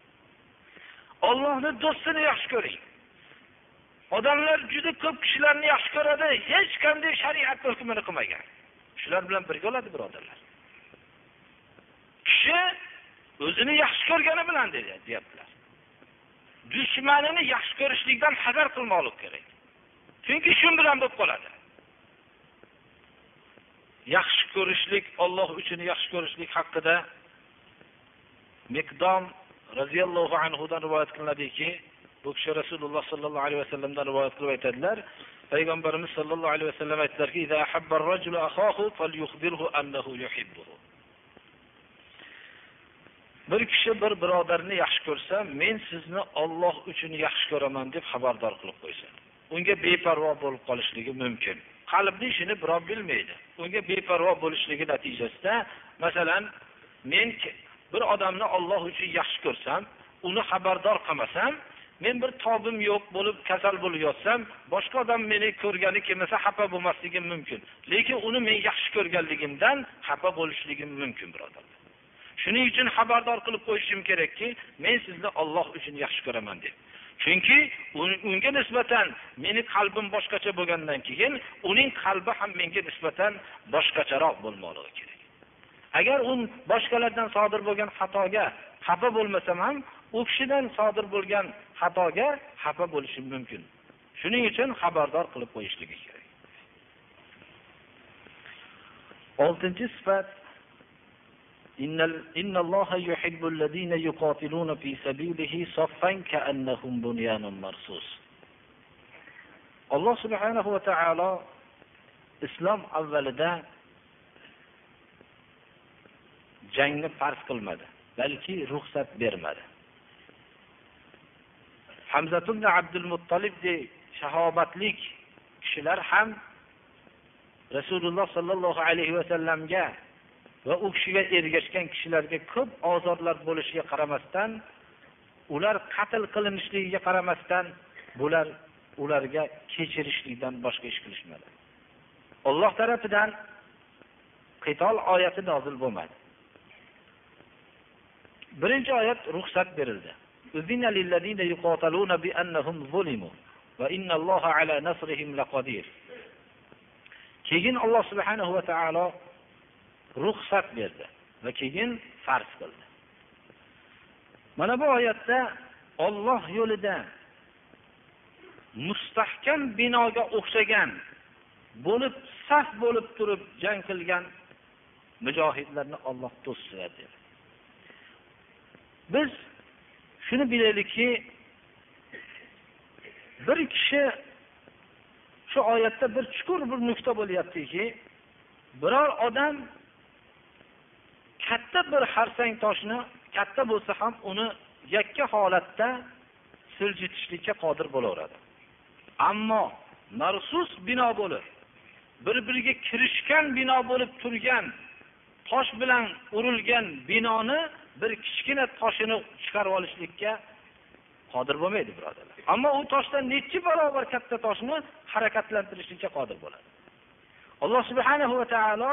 S2: Allohning do'stini yaxshi ko'ring. odamlar juda ko'p kishilarni yaxshi ko'radi hech qanday shariat hukmini qilmagan shular bilan birga bo'ladi birodarlar kishi o'zini yaxshi ko'rgani bilan deyaptilar dushmanini yaxshi ko'rishlikdan hazar qilmoqlik kerak. Chunki shu bilan bo'lib qoladi. Yaxshi ko'rishlik olloh uchun yaxshi ko'rishlik haqida miqdom roziyallohu anhudan rivoyat qilinadiki bu kishi rasululloh sollallohu alayhi vasallamdan rivoyat qilib aytadilar. Payg'ambarimiz sollallohu alayhi vasallam aytdilarki bir kishi bir birodarni yaxshi ko'rsa men sizni olloh uchun yaxshi ko'raman deb xabardor qilib qo'ysa unga beparvo bo'lib qolishligi mumkin. Qalbni ishini birov bilmaydi. Unga beparvo bo'lishligi natijasida masalan men bir odamni olloh uchun yaxshi ko'rsam uni xabardor qilmasam men bir tobim yo'q bo'lib kasal bo'lib yotsam boshqa odam meni ko'rgani kelmasa xafa bo'lmasligim mumkin. Lekin uni men yaxshi ko'rganligimdan xafa bo'lishligim mumkin birodarlar. Shuning uchun xabardor qilib qo'yishim kerakki men sizni olloh uchun yaxshi ko'raman deb. Chunki unga nisbatan meni qalbim boshqacha bo'lgandan keyin uning qalbi ham menga nisbatan boshqacharoq bo'lmoqligi kerak. Agar u boshqalardan sodir bo'lgan xatoga xafa bo'lmasam ham u kishidan sodir bo'lgan xatoga xafa bo'lishim mumkin. Shuning uchun xabardor qilib qo'yishligi kerak. Oltinchi sifat إن الله يحب الذين يقاتلون في سبيله صفا كأنهم بنيان مرصوص alloh subhanahu va taolo islom avvalida jangni farz qilmadi balki ruxsat bermadi hamzatun abdul muttolibdek shahobatlik kishilar ham rasululloh sollallohu alayhi vasallamga va u kishiga ergashgan kishilarga ko'p ozorlar bo'lishiga qaramasdan ular qatl qilinishligiga qaramasdan bular ularga kechirishlikdan boshqa ish qilishmadi. Olloh tarafidan qitol oyati nozil bo'lmadi. Birinchi oyat ruxsat berildi. Keyin alloh subhanahu va taolo ruxsat berdi va keyin farz qildi. Mana bu oyatda olloh yo'lida mustahkam binoga o'xshagan bo'lib saf bo'lib turib jang qilgan mujohidlarni olloh to'sadi biz shuni bilaylikki bir kishi shu oyatda bir chuqur bir nuqta bo'lyaptiki biror odam katta bir harsang toshni katta bo'lsa ham uni yakka holatda siljitishlikka qodir bo'laveradi. Ammo marsus bino bo'lib bir biriga kirishgan bino bo'lib turgan tosh bilan urilgan binoni bir kichkina toshini chiqarib olishlikka qodir bo'lmaydi birodarlar. Ammo u toshdan nechi barobar katta toshni harakatlantirishlikka qodir bo'ladi? Alloh subhanahu va taolo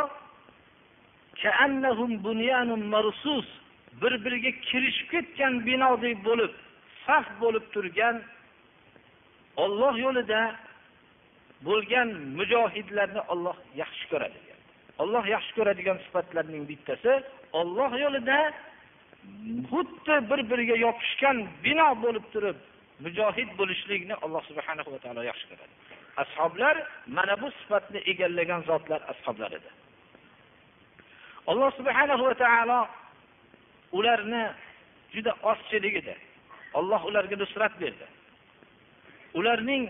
S2: bir biriga kirishib ketgan binodek bo'lib saf bo'lib turgan olloh yo'lida bo'lgan mujohidlarni olloh yaxshi ko'radi olloh yaxshi ko'radigan sifatlarning bittasi olloh yo'lida xuddi bir biriga yopishgan bino bo'lib turib mujohid bo'lishlikni alloh subhanahu va taolo yaxshi ko'radi. Ashoblar mana bu sifatni egallagan zotlar ashoblar edi. Alloh subhana va taolo ularni juda ozchilik edi olloh ularga nusrat berdi. Ularning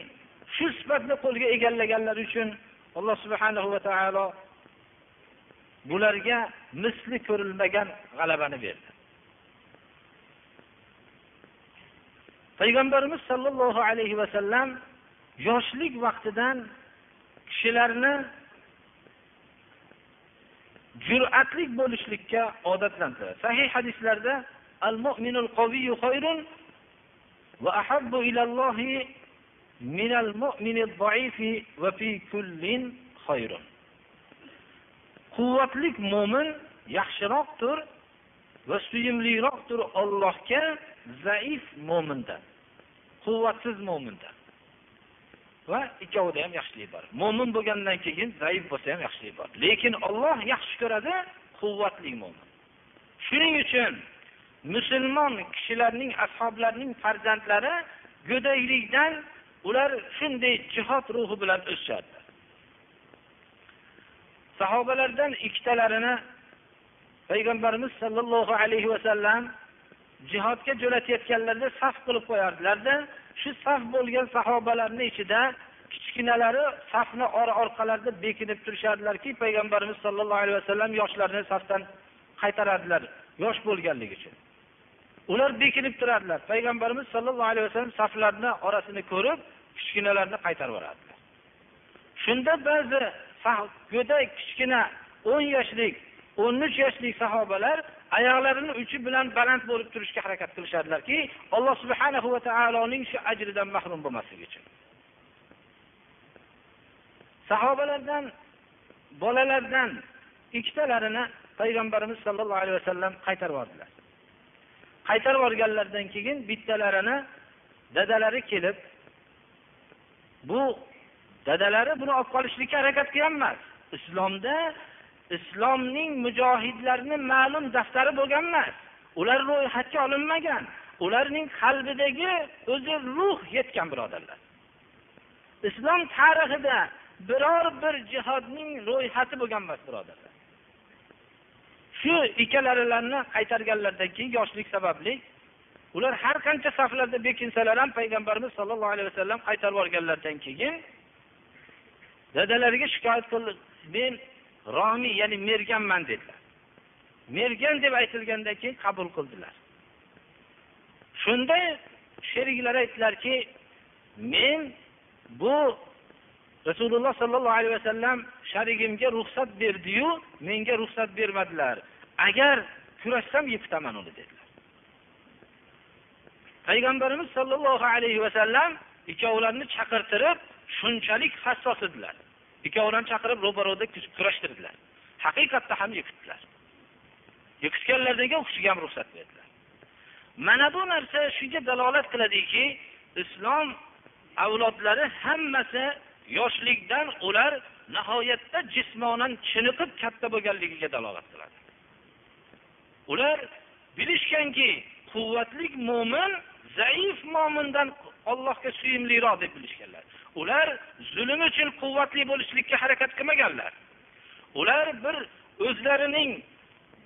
S2: shu sifatni qo'lga egallaganlari uchun alloh subhana va taolo bularga misli ko'rilmagan g'alabani berdi. Payg'ambarimiz sollallohu alayhi vasallam yoshlik vaqtidan kishilarni jur'atlik bo'lishlikka odatlantiradi. Sahih hadislarda al mu'minul qaviyyu khayrun va ahabbu ilallohi minal mu'minid zaifi va fi kullin khayrun. Quvvatlik mo'min yaxshiroqdir va suyimliroqdir Allohga zaif mo'mindan quvvatsiz mo'mindan va ikkovida ham yaxshilik bor. Mo'min bo'lgandan keyin zaif bo'lsa ham yaxshilik bor. Lekin olloh yaxshi ko'radi quvvatli mo'min shuning uchun musulmon kishilarning ashoblarning farzandlari go'daylikdan ular shunday jihod ruhi bilan o'sishadi sahobalardan ikkitalarini payg'ambarimiz sollallohu alayhi vasallam jihodga jo'natayotganlarida saf qilib qo'yardilarda shu saf bo'lgan sahobalarni ichida kichkinalari safni ora orqalarida bekinib turishardilarki payg'ambarimiz sollallohu alayhi vasallam yoshlarni safdan qaytarardilar yosh bo'lganligi uchun. Ular bekinib turardilar. Payg'ambarimiz sollallohu alayhi vasallam saflarni orasini ko'rib kichkinalarni qaytarib yuborardilar. Shunda ba'zi go'dak kichkina o'n yoshlik o'n uch yoshlik sahobalar oyoqlarini uchi bilan baland bo'lib turishga harakat qilishadilarki alloh subhanahu va taoloning shu ajridan mahrum bo'lmaslik uchun. Sahobalardan bolalardan ikkitalarini payg'ambarimiz sollallohu alayhi vasallam qaytarib yubordilar qaytarib yuborganlaridan keyin bittalarini dadalari kelib bu dadalari buni olib qolishlikka harakat qilgan emas islomda islomning mujohidlarini ma'lum daftari bo'lgan emas. Ular ro'yxatga olinmagan. Ularning qalbidagi o'zi ruh yetgan birodarlar. Islom tarixida biror bir jihodning ro'yxati bo'lgan emas birodarlar. Shu ikkalarilarni qaytarganlaridan keyin yoshlik sababli ular har qancha saflarda bekinsalar ham payg'ambarimiz sollallohu alayhi vasallam qaytarib yuborganlaridan keyin dadalariga shikoyat qildi. Men romiy ya'ni merganman dedilar. Mergan deb aytilgandan keyin qabul qildilar. Shunda sheriklari aytdilarki men bu rasululloh sollallohu alayhi vasallam sharigimga ruxsat berdiyu menga ruxsat bermadilar. Agar kurashsam yiqitaman uni dedilar. Payg'ambarimiz sollallohu alayhi vasallam ikkovlarini chaqirtirib shunchalik hassos edilar. Ikkovlarini chaqirib ro'baro'da kurashtirdilar. Haqiqatda ham yiqitdilar yiqitganlaridan keyin u kishiga ham ruxsat berdilar. Mana bu narsa shunga dalolat qiladiki islom avlodlari hammasi yoshlikdan ular nihoyatda jismonan chiniqib katta bo'lganligiga dalolat qiladi. Ular bilishganki quvvatli mo'min zaif mo'mindan ollohga suyumliroq deb bilishgan. Ular zulm uchun quvvatli bo'lishlikka harakat qilmaganlar. Ular bir o'zlarining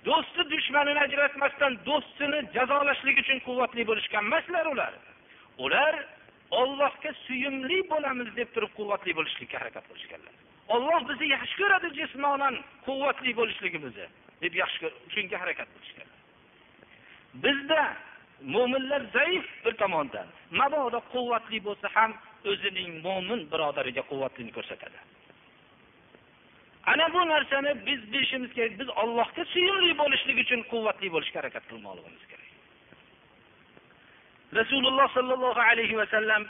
S2: do'sti dushmanini ajratmasdan do'stini jazolashlik uchun quvvatli bo'lishgan emaslar ular. Ular ollohga suyumli bo'lamiz deb turib quvvatli bo'lishlikka harakat qilishganlar. Olloh bizni yaxshi ko'radi jismonan quvvatli bo'lishligimizni deb yaxshi shunga harakat qilishgan bizda mo'minlar zaif bir tomondan mabodo quvvatli bo'lsa ham o'zining mo'min birodariga quvvatligini ko'rsatadi ana bu narsani biz bilishimiz kerak biz ollohga suyumli bo'lishlik uchun quvvatli bo'lishga harakat qilmoqligimiz kerak rasululloh sollallohu alayhi vasallam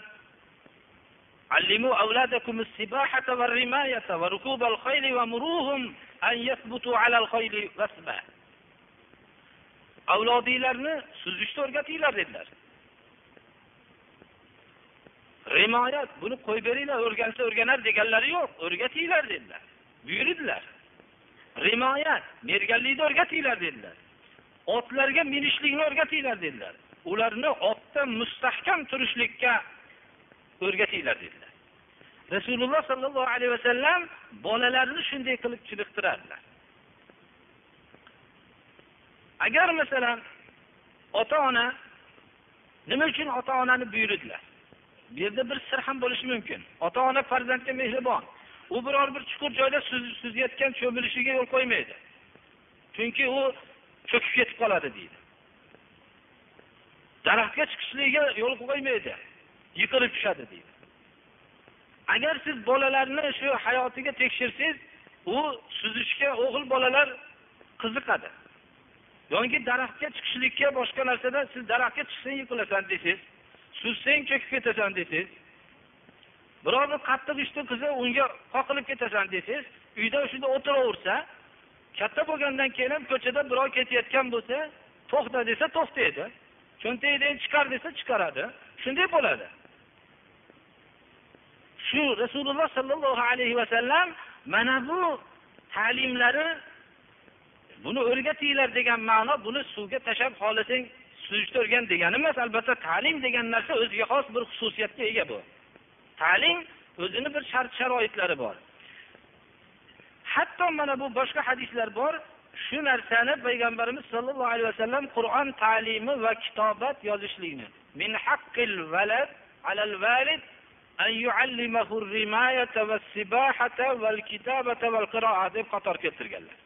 S2: علموا أولادكم السباحة والرماية وركوب الخيل ومروهم أن يثبتوا على الخيل غصبا avlodinglarni suzishni o'rgatinglar dedilar Rimoyat buni qo'yib beringlar o'rgansa o'rganar deganlari yo'q o'rgatinglar dedilar. Buyurdilar. Rimoyat merganlikni o'rgatinglar dedilar. Otlarga minishlikni o'rgatinglar dedilar. Ularni otda mustahkam turishlikka o'rgatinglar dedilar. Rasululloh sollallohu alayhi vasallam bolalarni shunday qilib chiniqtirardilar. Agar masalan ota ona nima uchun ota onani buyurdilar? Bu yerda bir sir ham bo'lishi mumkin. Ota ona farzandga mehribon. U biror bir chuqur joyda suzayotgan cho'milishiga yo'l qo'ymaydi. Chunki u cho'kib ketib qoladi deydi. Daraxtga chiqishligiga yo'l qo'ymaydi. Yiqilib tushadi deydi. Agar siz bolalarni shu hayotiga tekshirsangiz u suzishga o'g'il bolalar qiziqadi. Yoki daraxtga chiqishlikka boshqa narsada siz daraxtga chiqsang yiqilasan desangiz suzsang cho'kib ketasan desangiz birovni qattiq ishni qilsa unga qoqilib ketasan desangiz uyda shunda o'tiraversa katta bo'lgandan keyin ham ko'chada birov ketayotgan bo'lsa to'xta desa to'xtaydi. Cho'ntagidan chiqar desa chiqaradi. Shunday bo'ladi. Shu rasululloh sollallohu alayhi vasallam mana bu ta'limlari buni o'rgatinglar degan ma'no buni suvga tashlab xohlasang suzishni o'rgan degani emas albatta ta'lim degan narsa o'ziga xos bir xususiyatga ega bu. Ta'lim o'zini bir shart sharoitlari bor. Hatto mana bu boshqa hadislar bor shu narsani payg'ambarimiz sollallohu alayhi vasallam qur'on ta'limi va kitobat yozishlikni min haqqil valad alal valid an yuallimahu rimayata va sibahata val kitabata val qiroa deb qator keltirganlar.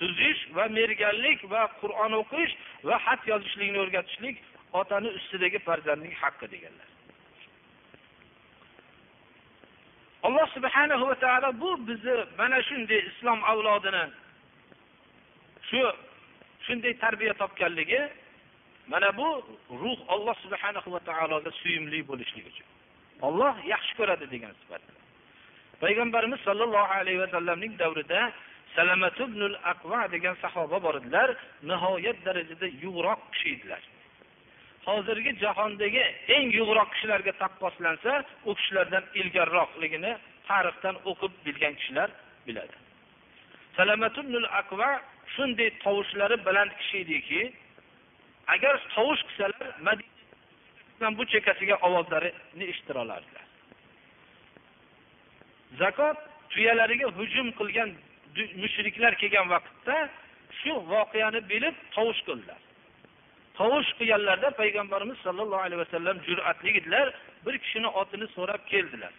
S2: Suzish va merganlik va qur'on o'qish va xat yozishlikni o'rgatishlik otani ustidagi farzandning haqqi deganlar. Alloh subhanahu va taolo bu bizni mana shunday islom avlodini shu shunday tarbiya topganligi mana bu ruh olloh subhanahu va taologa suyumli bo'lishlik uchun. Olloh yaxshi ko'radi degan sifat payg'ambarimiz sollallohu alayhi vasallamning davrida salamatubnul aqva degan sahoba bor edilar nihoyat darajada yug'roq kishi edilar. Hozirgi jahondagi eng yug'roq kishilarga taqqoslansa u kishilardan ilgariroqligini tarixdan o'qib bilgan kishilar biladi. Salamatubnul aqva shunday tovushlari baland kishi ediki agar tovush qilsalar madina bu chekkasiga ovozlarini eshitira olardilar. Zakot tuyalariga hujum qilgan mushriklar kelgan vaqtda shu voqeani bilib tovush qildilar. Tovush qilganlarda payg'ambarimiz sollallohu alayhi vasallam jur'atli edilar bir kishini otini so'rab keldilar.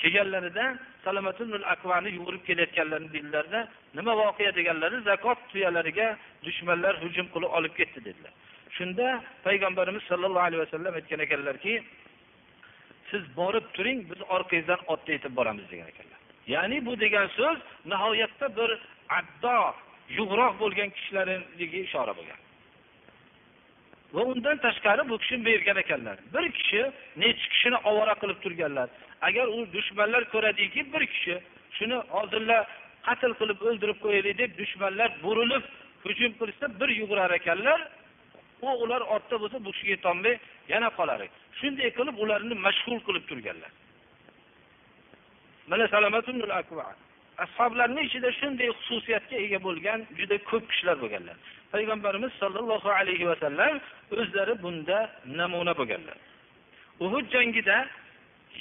S2: Kelganlarida salomatul akvani yugurib kelayotganlarini bildilarda nima voqea? deganlarida zakot tuyalariga dushmanlar hujum qilib olib ketdi dedilar. Shunda payg'ambarimiz sollallohu alayhi vasallam aytgan ekanlarki siz borib turing biz orqangizdan otda yetib boramiz degan ekanlar. Ya'ni bu degan so'z nihoyatda bir addo yug'roq bo'lgan kishilarniga ishora bo'lgan. Va undan tashqari bu kishi bergan ekanlar. Bir kishi nechi kishini ovora qilib turganlar. Agar u dushmanlar ko'radiki bir kishi shuni hozirlar qatl qilib o'ldirib qo'yaylik deb dushmanlar burilib hujum qilishsa bir yugurar ekanlar u ular ortda bo'lsa bu kishiga yetolmay yana qolar. Shunday qilib ularni mashg'ul qilib turganlar. Mana salomatul akva ashoblarni ichida shunday xususiyatga ega bo'lgan juda ko'p kishilar bo'lganlar. Payg'ambarimiz sollallohu alayhi vasallam o'zlari bunda namuna bo'lganlar. Uhud jangida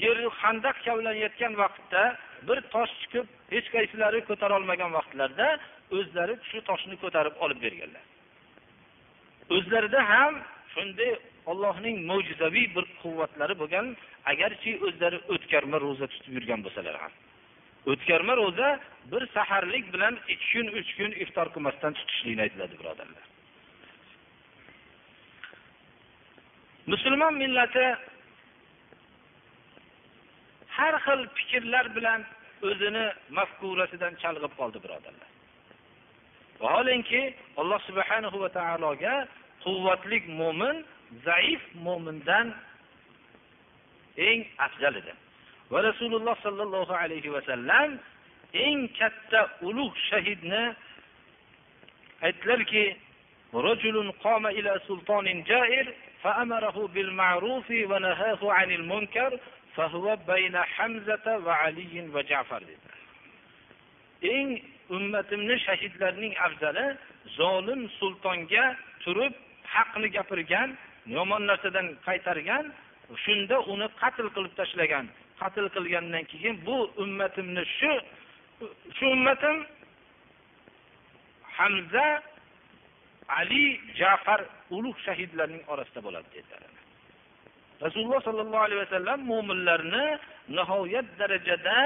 S2: yer handaq kavlanayotgan vaqtda bir tosh chiqib hech qaysilari ko'tarolmagan vaqtlarda o'zlari shu toshni ko'tarib olib berganlar. O'zlarida ham shunday ollohning mo'jizaviy bir quvvatlari bo'lgan agarchi o'zlari o'tkarma ro'za tutib yurgan bo'lsalar ham. O'tkarma ro'za bir saharlik bilan ikki kun uch kun iftor qilmasdan tutishlikni aytiladi birodarlar musulmon millati har xil fikrlar bilan o'zini mafkurasidan chalg'ib qoldi birodarlar vaholanki alloh subhanahu va taologa quvvatli mo'min zaif mo'mindan eng afzalidir va rasululloh sollallohu alayhi vasallam eng katta ulug' shahidni aytdilarki رجل قام إلى سلطان جائر فأمره بالمعروف ونهاه عن المنكر فهو بين حمزة وعلي وجعفر eng ummatimni shahidlarning afzali zolim sultonga turib haqni gapirgan yomon narsadan qaytargan shunda uni qatl qilib tashlagan. Qatl qilgandan keyin bu ummatimni shu shu ummatim hamza ali jafar ulug' shahidlarning orasida bo'ladi dedilar. Rasululloh sollallohu alayhi vasallam mo'minlarni nihoyat darajada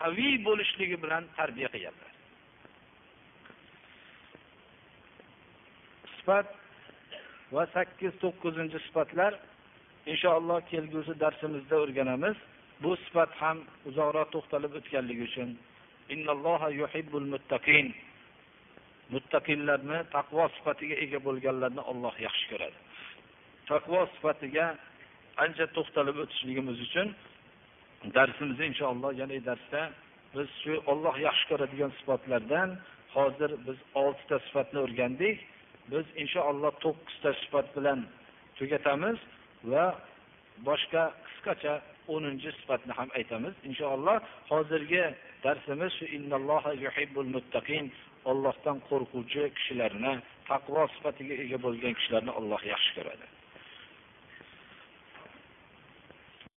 S2: qaviy bo'lishligi bilan tarbiya qilyaptilar sifat va sakkiz to'qqizinchi sifatlar inshaalloh kelgusi darsimizda o'rganamiz. Bu sifat ham uzoqroq to'xtalib o'tganligi uchun. Muttaqinlarni taqvo sifatiga ega bo'lganlarni olloh yaxshi ko'radi. Taqvo sifatiga ancha to'xtalib o'tishligimiz uchun darsimizni inshaalloh yana darsda biz shu olloh yaxshi ko'radigan sifatlardan hozir biz oltita sifatni o'rgandik. Biz inshaalloh to'qqizta sifat bilan tugatamiz. Va boshqa qisqacha o'ninchi sifatni ham aytamiz. Inshaalloh hozirgi darsimiz shu yuhibbul muttaqin Allohdan qo'rquvchi kishilarni taqvo sifatiga ega bo'lgan kishilarni Alloh yaxshi ko'radi.